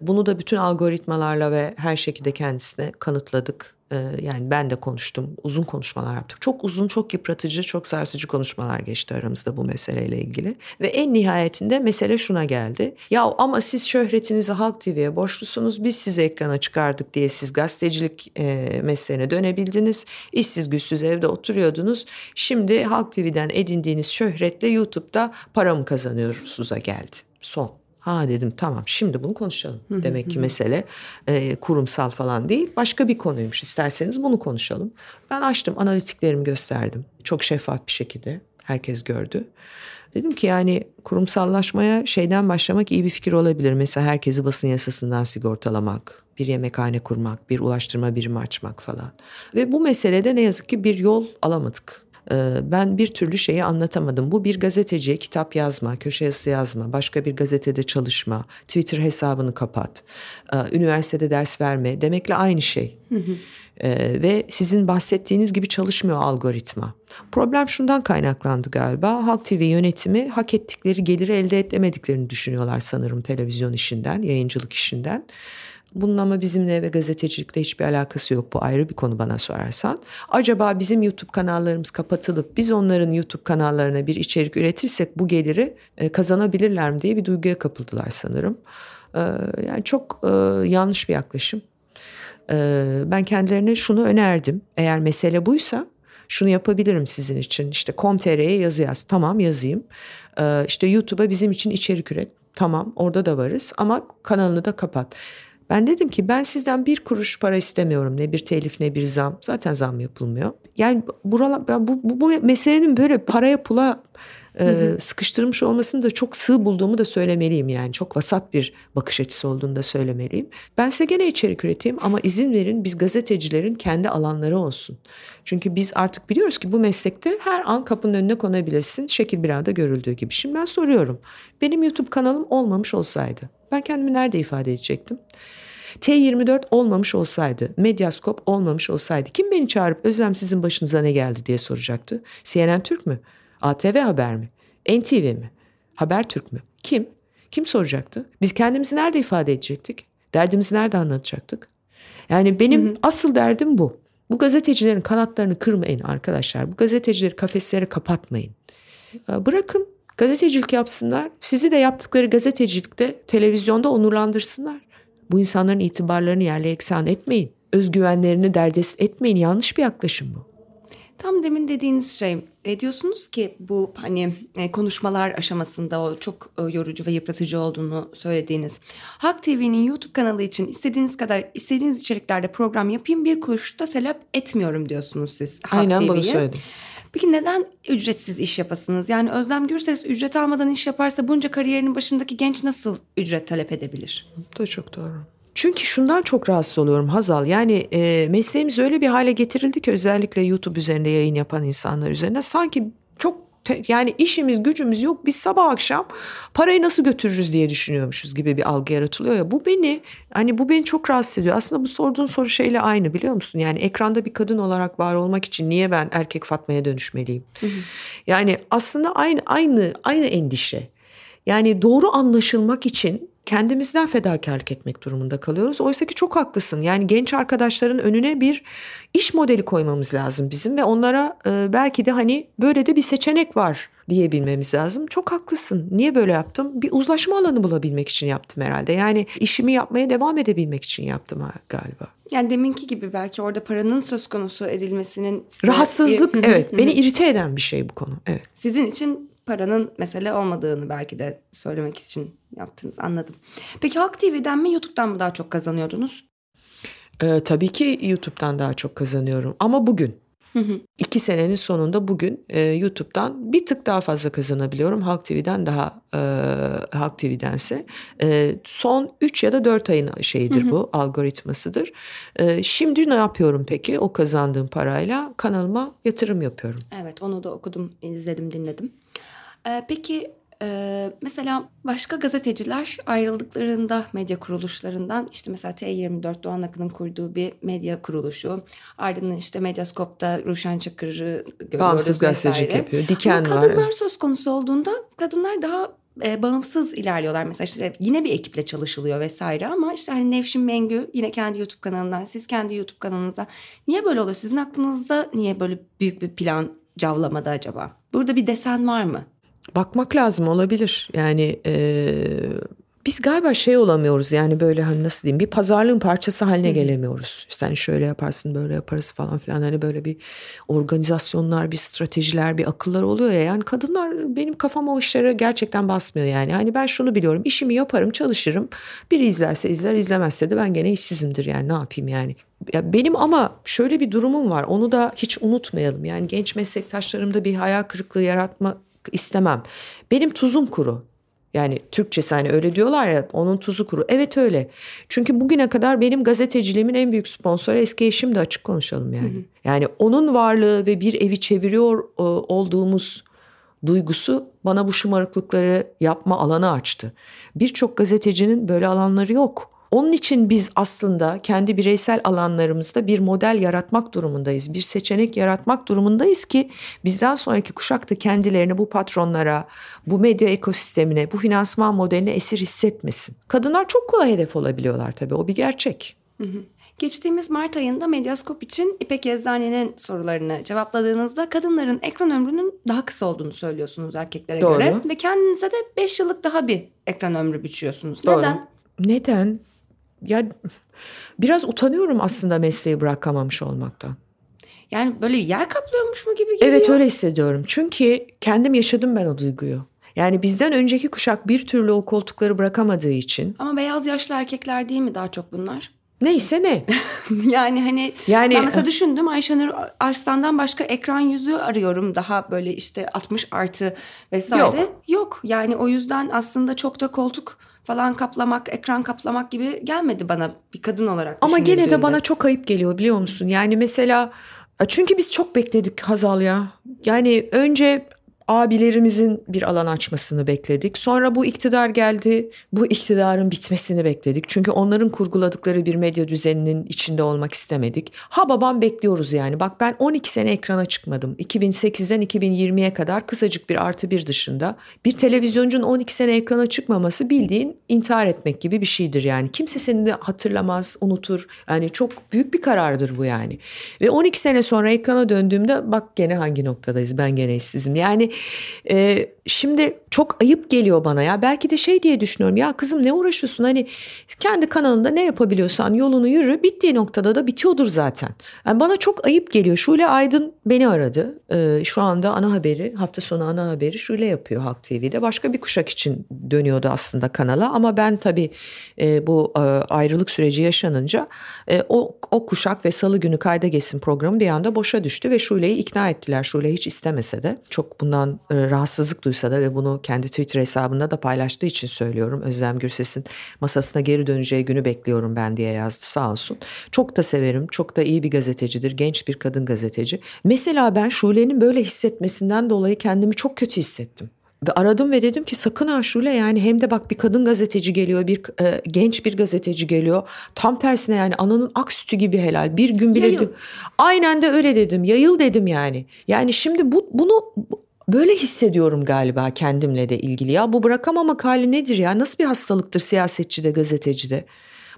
S2: Bunu da bütün algoritmalarla ve her şekilde kendisine kanıtladık. Ee, yani ben de konuştum. Uzun konuşmalar yaptık. Çok uzun, çok yıpratıcı, çok sarsıcı konuşmalar geçti aramızda bu meseleyle ilgili. Ve en nihayetinde mesele şuna geldi. Ya ama siz şöhretinizi Halk TV'ye borçlusunuz. Biz sizi ekrana çıkardık diye siz gazetecilik e, mesleğine dönebildiniz. İşsiz güçsüz evde oturuyordunuz. Şimdi Halk TV'den edindiğiniz şöhretle YouTube'da para mı kazanıyorsunuz'a geldi. Son. Ha dedim tamam şimdi bunu konuşalım. Demek ki mesele e, kurumsal falan değil başka bir konuymuş. İsterseniz bunu konuşalım. Ben açtım analitiklerimi gösterdim. Çok şeffaf bir şekilde herkes gördü. Dedim ki yani kurumsallaşmaya şeyden başlamak iyi bir fikir olabilir. Mesela herkesi basın yasasından sigortalamak, bir yemekhane kurmak, bir ulaştırma birimi açmak falan. Ve bu meselede ne yazık ki bir yol alamadık. Ee, ben bir türlü şeyi anlatamadım. Bu bir gazeteciye kitap yazma, köşe yazısı yazma, başka bir gazetede çalışma, Twitter hesabını kapat, e, üniversitede ders verme demekle aynı şey. Hı hı. Ee, ve sizin bahsettiğiniz gibi çalışmıyor algoritma. Problem şundan kaynaklandı galiba. Halk TV yönetimi hak ettikleri geliri elde edemediklerini düşünüyorlar sanırım televizyon işinden, yayıncılık işinden. Bunun ama bizimle ve gazetecilikle hiçbir alakası yok. Bu ayrı bir konu bana sorarsan. Acaba bizim YouTube kanallarımız kapatılıp biz onların YouTube kanallarına bir içerik üretirsek bu geliri e, kazanabilirler mi diye bir duyguya kapıldılar sanırım. E, yani çok e, yanlış bir yaklaşım. Ben kendilerine şunu önerdim. Eğer mesele buysa şunu yapabilirim sizin için. İşte com.tr'ye yazı yaz. Tamam yazayım. İşte YouTube'a bizim için içerik üret. Tamam orada da varız ama kanalını da kapat. Ben dedim ki ben sizden bir kuruş para istemiyorum. Ne bir telif ne bir zam. Zaten zam yapılmıyor. Yani buralar, ben bu, bu, bu meselenin böyle paraya pula e, sıkıştırmış olmasını da çok sığ bulduğumu da söylemeliyim yani. Çok vasat bir bakış açısı olduğunu da söylemeliyim. Ben size gene içerik üreteyim ama izin verin biz gazetecilerin kendi alanları olsun. Çünkü biz artık biliyoruz ki bu meslekte her an kapının önüne konabilirsin. Şekil bir anda görüldüğü gibi. Şimdi ben soruyorum. Benim YouTube kanalım olmamış olsaydı ben kendimi nerede ifade edecektim? T24 olmamış olsaydı, Medyaskop olmamış olsaydı kim beni çağırıp Özlem sizin başınıza ne geldi diye soracaktı? CNN Türk mü? ATV Haber mi? NTV mi? Haber Türk mü? Kim? Kim soracaktı? Biz kendimizi nerede ifade edecektik? Derdimizi nerede anlatacaktık? Yani benim hı hı. asıl derdim bu. Bu gazetecilerin kanatlarını kırmayın arkadaşlar. Bu gazetecileri kafeslere kapatmayın. Bırakın gazetecilik yapsınlar. Sizi de yaptıkları gazetecilikte televizyonda onurlandırsınlar. Bu insanların itibarlarını yerle eksan etmeyin. Özgüvenlerini derdest etmeyin. Yanlış bir yaklaşım bu.
S1: Tam demin dediğiniz şey e, diyorsunuz ki bu hani e, konuşmalar aşamasında o çok e, yorucu ve yıpratıcı olduğunu söylediğiniz. Hak TV'nin YouTube kanalı için istediğiniz kadar istediğiniz içeriklerde program yapayım bir kuruş da talep etmiyorum diyorsunuz siz
S2: Hak Aynen TV'ye. bunu söyledim.
S1: Peki neden ücretsiz iş yapasınız? Yani Özlem Gürses ücret almadan iş yaparsa bunca kariyerinin başındaki genç nasıl ücret talep edebilir?
S2: Bu da çok doğru. Çünkü şundan çok rahatsız oluyorum Hazal. Yani e, mesleğimiz öyle bir hale getirildi ki özellikle YouTube üzerinde yayın yapan insanlar üzerinde sanki yani işimiz gücümüz yok biz sabah akşam parayı nasıl götürürüz diye düşünüyormuşuz gibi bir algı yaratılıyor ya. Bu beni hani bu beni çok rahatsız ediyor. Aslında bu sorduğun soru şeyle aynı biliyor musun? Yani ekranda bir kadın olarak var olmak için niye ben erkek Fatma'ya dönüşmeliyim? Hı hı. yani aslında aynı aynı aynı endişe. Yani doğru anlaşılmak için kendimizden fedakarlık etmek durumunda kalıyoruz. Oysa ki çok haklısın. Yani genç arkadaşların önüne bir iş modeli koymamız lazım bizim ve onlara e, belki de hani böyle de bir seçenek var diyebilmemiz lazım. Çok haklısın. Niye böyle yaptım? Bir uzlaşma alanı bulabilmek için yaptım herhalde. Yani işimi yapmaya devam edebilmek için yaptım galiba.
S1: Yani deminki gibi belki orada paranın söz konusu edilmesinin...
S2: Rahatsızlık evet beni irite eden bir şey bu konu. Evet.
S1: Sizin için paranın mesele olmadığını belki de söylemek için yaptınız anladım. Peki Halk TV'den mi YouTube'dan mı daha çok kazanıyordunuz?
S2: Ee, tabii ki YouTube'dan daha çok kazanıyorum ama bugün. İki senenin sonunda bugün e, YouTube'dan bir tık daha fazla kazanabiliyorum. Halk TV'den daha e, Halk TV'dense. E, son 3 ya da 4 ayın şeyidir bu algoritmasıdır. E, şimdi ne yapıyorum peki o kazandığım parayla? Kanalıma yatırım yapıyorum.
S1: Evet onu da okudum, izledim, dinledim. Ee, peki e, mesela başka gazeteciler ayrıldıklarında medya kuruluşlarından işte mesela T24 Doğan Akın'ın kurduğu bir medya kuruluşu ardından işte Medyaskop'ta Ruşen Çakır'ı görüyoruz
S2: Bağımsız gazetecilik yapıyor. Diken
S1: Ama kadınlar var. Kadınlar söz konusu olduğunda kadınlar daha e, bağımsız ilerliyorlar. Mesela işte yine bir ekiple çalışılıyor vesaire ama işte hani Nevşin Mengü yine kendi YouTube kanalından siz kendi YouTube kanalınıza niye böyle oluyor? Sizin aklınızda niye böyle büyük bir plan cavlamada acaba? Burada bir desen var mı?
S2: Bakmak lazım olabilir. Yani e, biz galiba şey olamıyoruz yani böyle hani nasıl diyeyim bir pazarlığın parçası haline gelemiyoruz. Sen şöyle yaparsın böyle yaparız falan filan hani böyle bir organizasyonlar bir stratejiler bir akıllar oluyor ya. Yani kadınlar benim kafama o işlere gerçekten basmıyor yani. Hani ben şunu biliyorum işimi yaparım çalışırım biri izlerse izler izlemezse de ben gene işsizimdir yani ne yapayım yani. Ya benim ama şöyle bir durumum var onu da hiç unutmayalım yani genç meslektaşlarımda bir hayal kırıklığı yaratma istemem. Benim tuzum kuru. Yani Türkçesi hani öyle diyorlar ya onun tuzu kuru. Evet öyle. Çünkü bugüne kadar benim gazeteciliğimin en büyük sponsoru eski eşim de açık konuşalım yani. Hı hı. Yani onun varlığı ve bir evi çeviriyor e, olduğumuz duygusu bana bu şımarıklıkları yapma alanı açtı. Birçok gazetecinin böyle alanları yok. Onun için biz aslında kendi bireysel alanlarımızda bir model yaratmak durumundayız. Bir seçenek yaratmak durumundayız ki bizden sonraki kuşak da kendilerini bu patronlara, bu medya ekosistemine, bu finansman modeline esir hissetmesin. Kadınlar çok kolay hedef olabiliyorlar tabii o bir gerçek.
S1: Hı hı. Geçtiğimiz Mart ayında Medyaskop için İpek Eczane'nin sorularını cevapladığınızda kadınların ekran ömrünün daha kısa olduğunu söylüyorsunuz erkeklere Doğru. göre. Ve kendinize de 5 yıllık daha bir ekran ömrü biçiyorsunuz. Doğru. Neden?
S2: Neden? Ya biraz utanıyorum aslında mesleği bırakamamış olmaktan.
S1: Yani böyle yer kaplıyormuş mu gibi geliyor.
S2: Evet öyle hissediyorum. Çünkü kendim yaşadım ben o duyguyu. Yani bizden önceki kuşak bir türlü o koltukları bırakamadığı için.
S1: Ama beyaz yaşlı erkekler değil mi daha çok bunlar?
S2: Neyse ne.
S1: yani hani yani, ben mesela düşündüm Ayşenur Arslan'dan başka ekran yüzü arıyorum. Daha böyle işte 60 artı vesaire. Yok. Yok yani o yüzden aslında çok da koltuk falan kaplamak, ekran kaplamak gibi gelmedi bana bir kadın olarak.
S2: Ama gene de bana çok ayıp geliyor biliyor musun? Yani mesela çünkü biz çok bekledik Hazal ya. Yani önce abilerimizin bir alan açmasını bekledik. Sonra bu iktidar geldi. Bu iktidarın bitmesini bekledik. Çünkü onların kurguladıkları bir medya düzeninin içinde olmak istemedik. Ha babam bekliyoruz yani. Bak ben 12 sene ekrana çıkmadım. 2008'den 2020'ye kadar kısacık bir artı bir dışında. Bir televizyoncunun 12 sene ekrana çıkmaması bildiğin intihar etmek gibi bir şeydir yani. Kimse seni de hatırlamaz, unutur. Yani çok büyük bir karardır bu yani. Ve 12 sene sonra ekrana döndüğümde bak gene hangi noktadayız ben gene işsizim. Yani e, şimdi çok ayıp geliyor bana ya. Belki de şey diye düşünüyorum. Ya kızım ne uğraşıyorsun? Hani kendi kanalında ne yapabiliyorsan yolunu yürü. Bittiği noktada da bitiyordur zaten. Yani bana çok ayıp geliyor. Şule Aydın beni aradı. Ee, şu anda ana haberi, hafta sonu ana haberi Şule yapıyor Halk TV'de. Başka bir kuşak için dönüyordu aslında kanala. Ama ben tabii e, bu e, ayrılık süreci yaşanınca e, o, o kuşak ve salı günü kayda geçsin programı bir anda boşa düştü ve Şule'yi ikna ettiler. Şule hiç istemese de çok bundan e, rahatsızlık duysa da ve bunu kendi Twitter hesabında da paylaştığı için söylüyorum. Özlem Gürses'in masasına geri döneceği günü bekliyorum ben diye yazdı sağ olsun. Çok da severim. Çok da iyi bir gazetecidir. Genç bir kadın gazeteci. Mesela ben Şule'nin böyle hissetmesinden dolayı kendimi çok kötü hissettim. Ve aradım ve dedim ki sakın ha Şule yani hem de bak bir kadın gazeteci geliyor bir e, genç bir gazeteci geliyor. Tam tersine yani ananın ak sütü gibi helal bir gün bile. Yayıl. Aynen de öyle dedim yayıl dedim yani. Yani şimdi bu bunu Böyle hissediyorum galiba kendimle de ilgili. Ya bu bırakamamak hali nedir ya? Nasıl bir hastalıktır siyasetçide, gazetecide?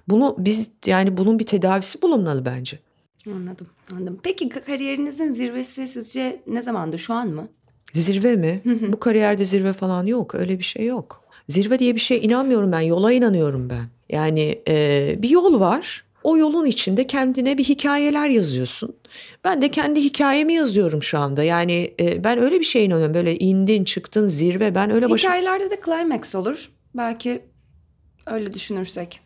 S2: Bunu biz yani bunun bir tedavisi bulunmalı bence.
S1: Anladım, anladım. Peki kariyerinizin zirvesi sizce ne zamandı? Şu an mı?
S2: Zirve mi? bu kariyerde zirve falan yok. Öyle bir şey yok. Zirve diye bir şey inanmıyorum ben. Yola inanıyorum ben. Yani e, bir yol var. O yolun içinde kendine bir hikayeler yazıyorsun. Ben de kendi hikayemi yazıyorum şu anda. Yani e, ben öyle bir şey inanıyorum. Böyle indin çıktın zirve ben öyle
S1: başım... Hikayelerde de climax olur. Belki öyle düşünürsek.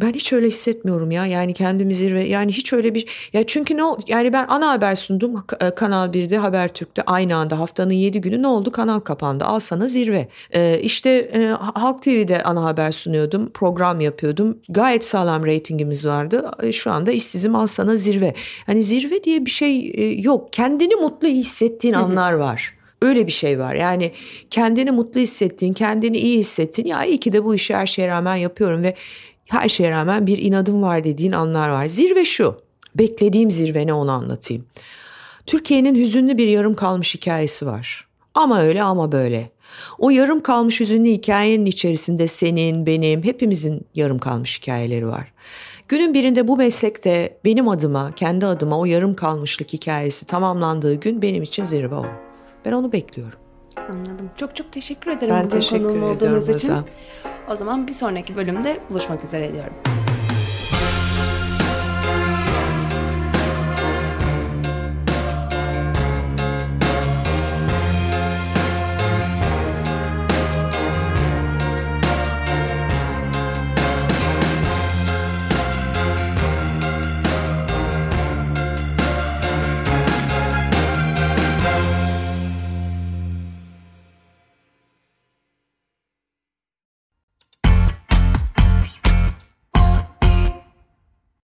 S2: Ben hiç öyle hissetmiyorum ya. Yani kendimi zirve yani hiç öyle bir ya çünkü ne yani ben ana haber sundum e, Kanal 1'de Habertürk'te aynı anda haftanın 7 günü ne oldu? Kanal kapandı. Al sana zirve. Ee, işte e, Halk TV'de ana haber sunuyordum. Program yapıyordum. Gayet sağlam reytingimiz vardı. E, şu anda işsizim al sana zirve. Hani zirve diye bir şey e, yok. Kendini mutlu hissettiğin anlar var. Öyle bir şey var. Yani kendini mutlu hissettiğin, kendini iyi hissettiğin ya iyi ki de bu işi her şeye rağmen yapıyorum ve her şeye rağmen bir inadım var dediğin anlar var. Zirve şu. Beklediğim zirve ne onu anlatayım. Türkiye'nin hüzünlü bir yarım kalmış hikayesi var. Ama öyle ama böyle. O yarım kalmış hüzünlü hikayenin içerisinde senin, benim, hepimizin yarım kalmış hikayeleri var. Günün birinde bu meslekte benim adıma, kendi adıma o yarım kalmışlık hikayesi tamamlandığı gün benim için zirve o. Ben onu bekliyorum.
S1: Anladım. Çok çok teşekkür ederim. Ben teşekkür ederim. olduğunuz için. O zaman bir sonraki bölümde buluşmak üzere diyorum.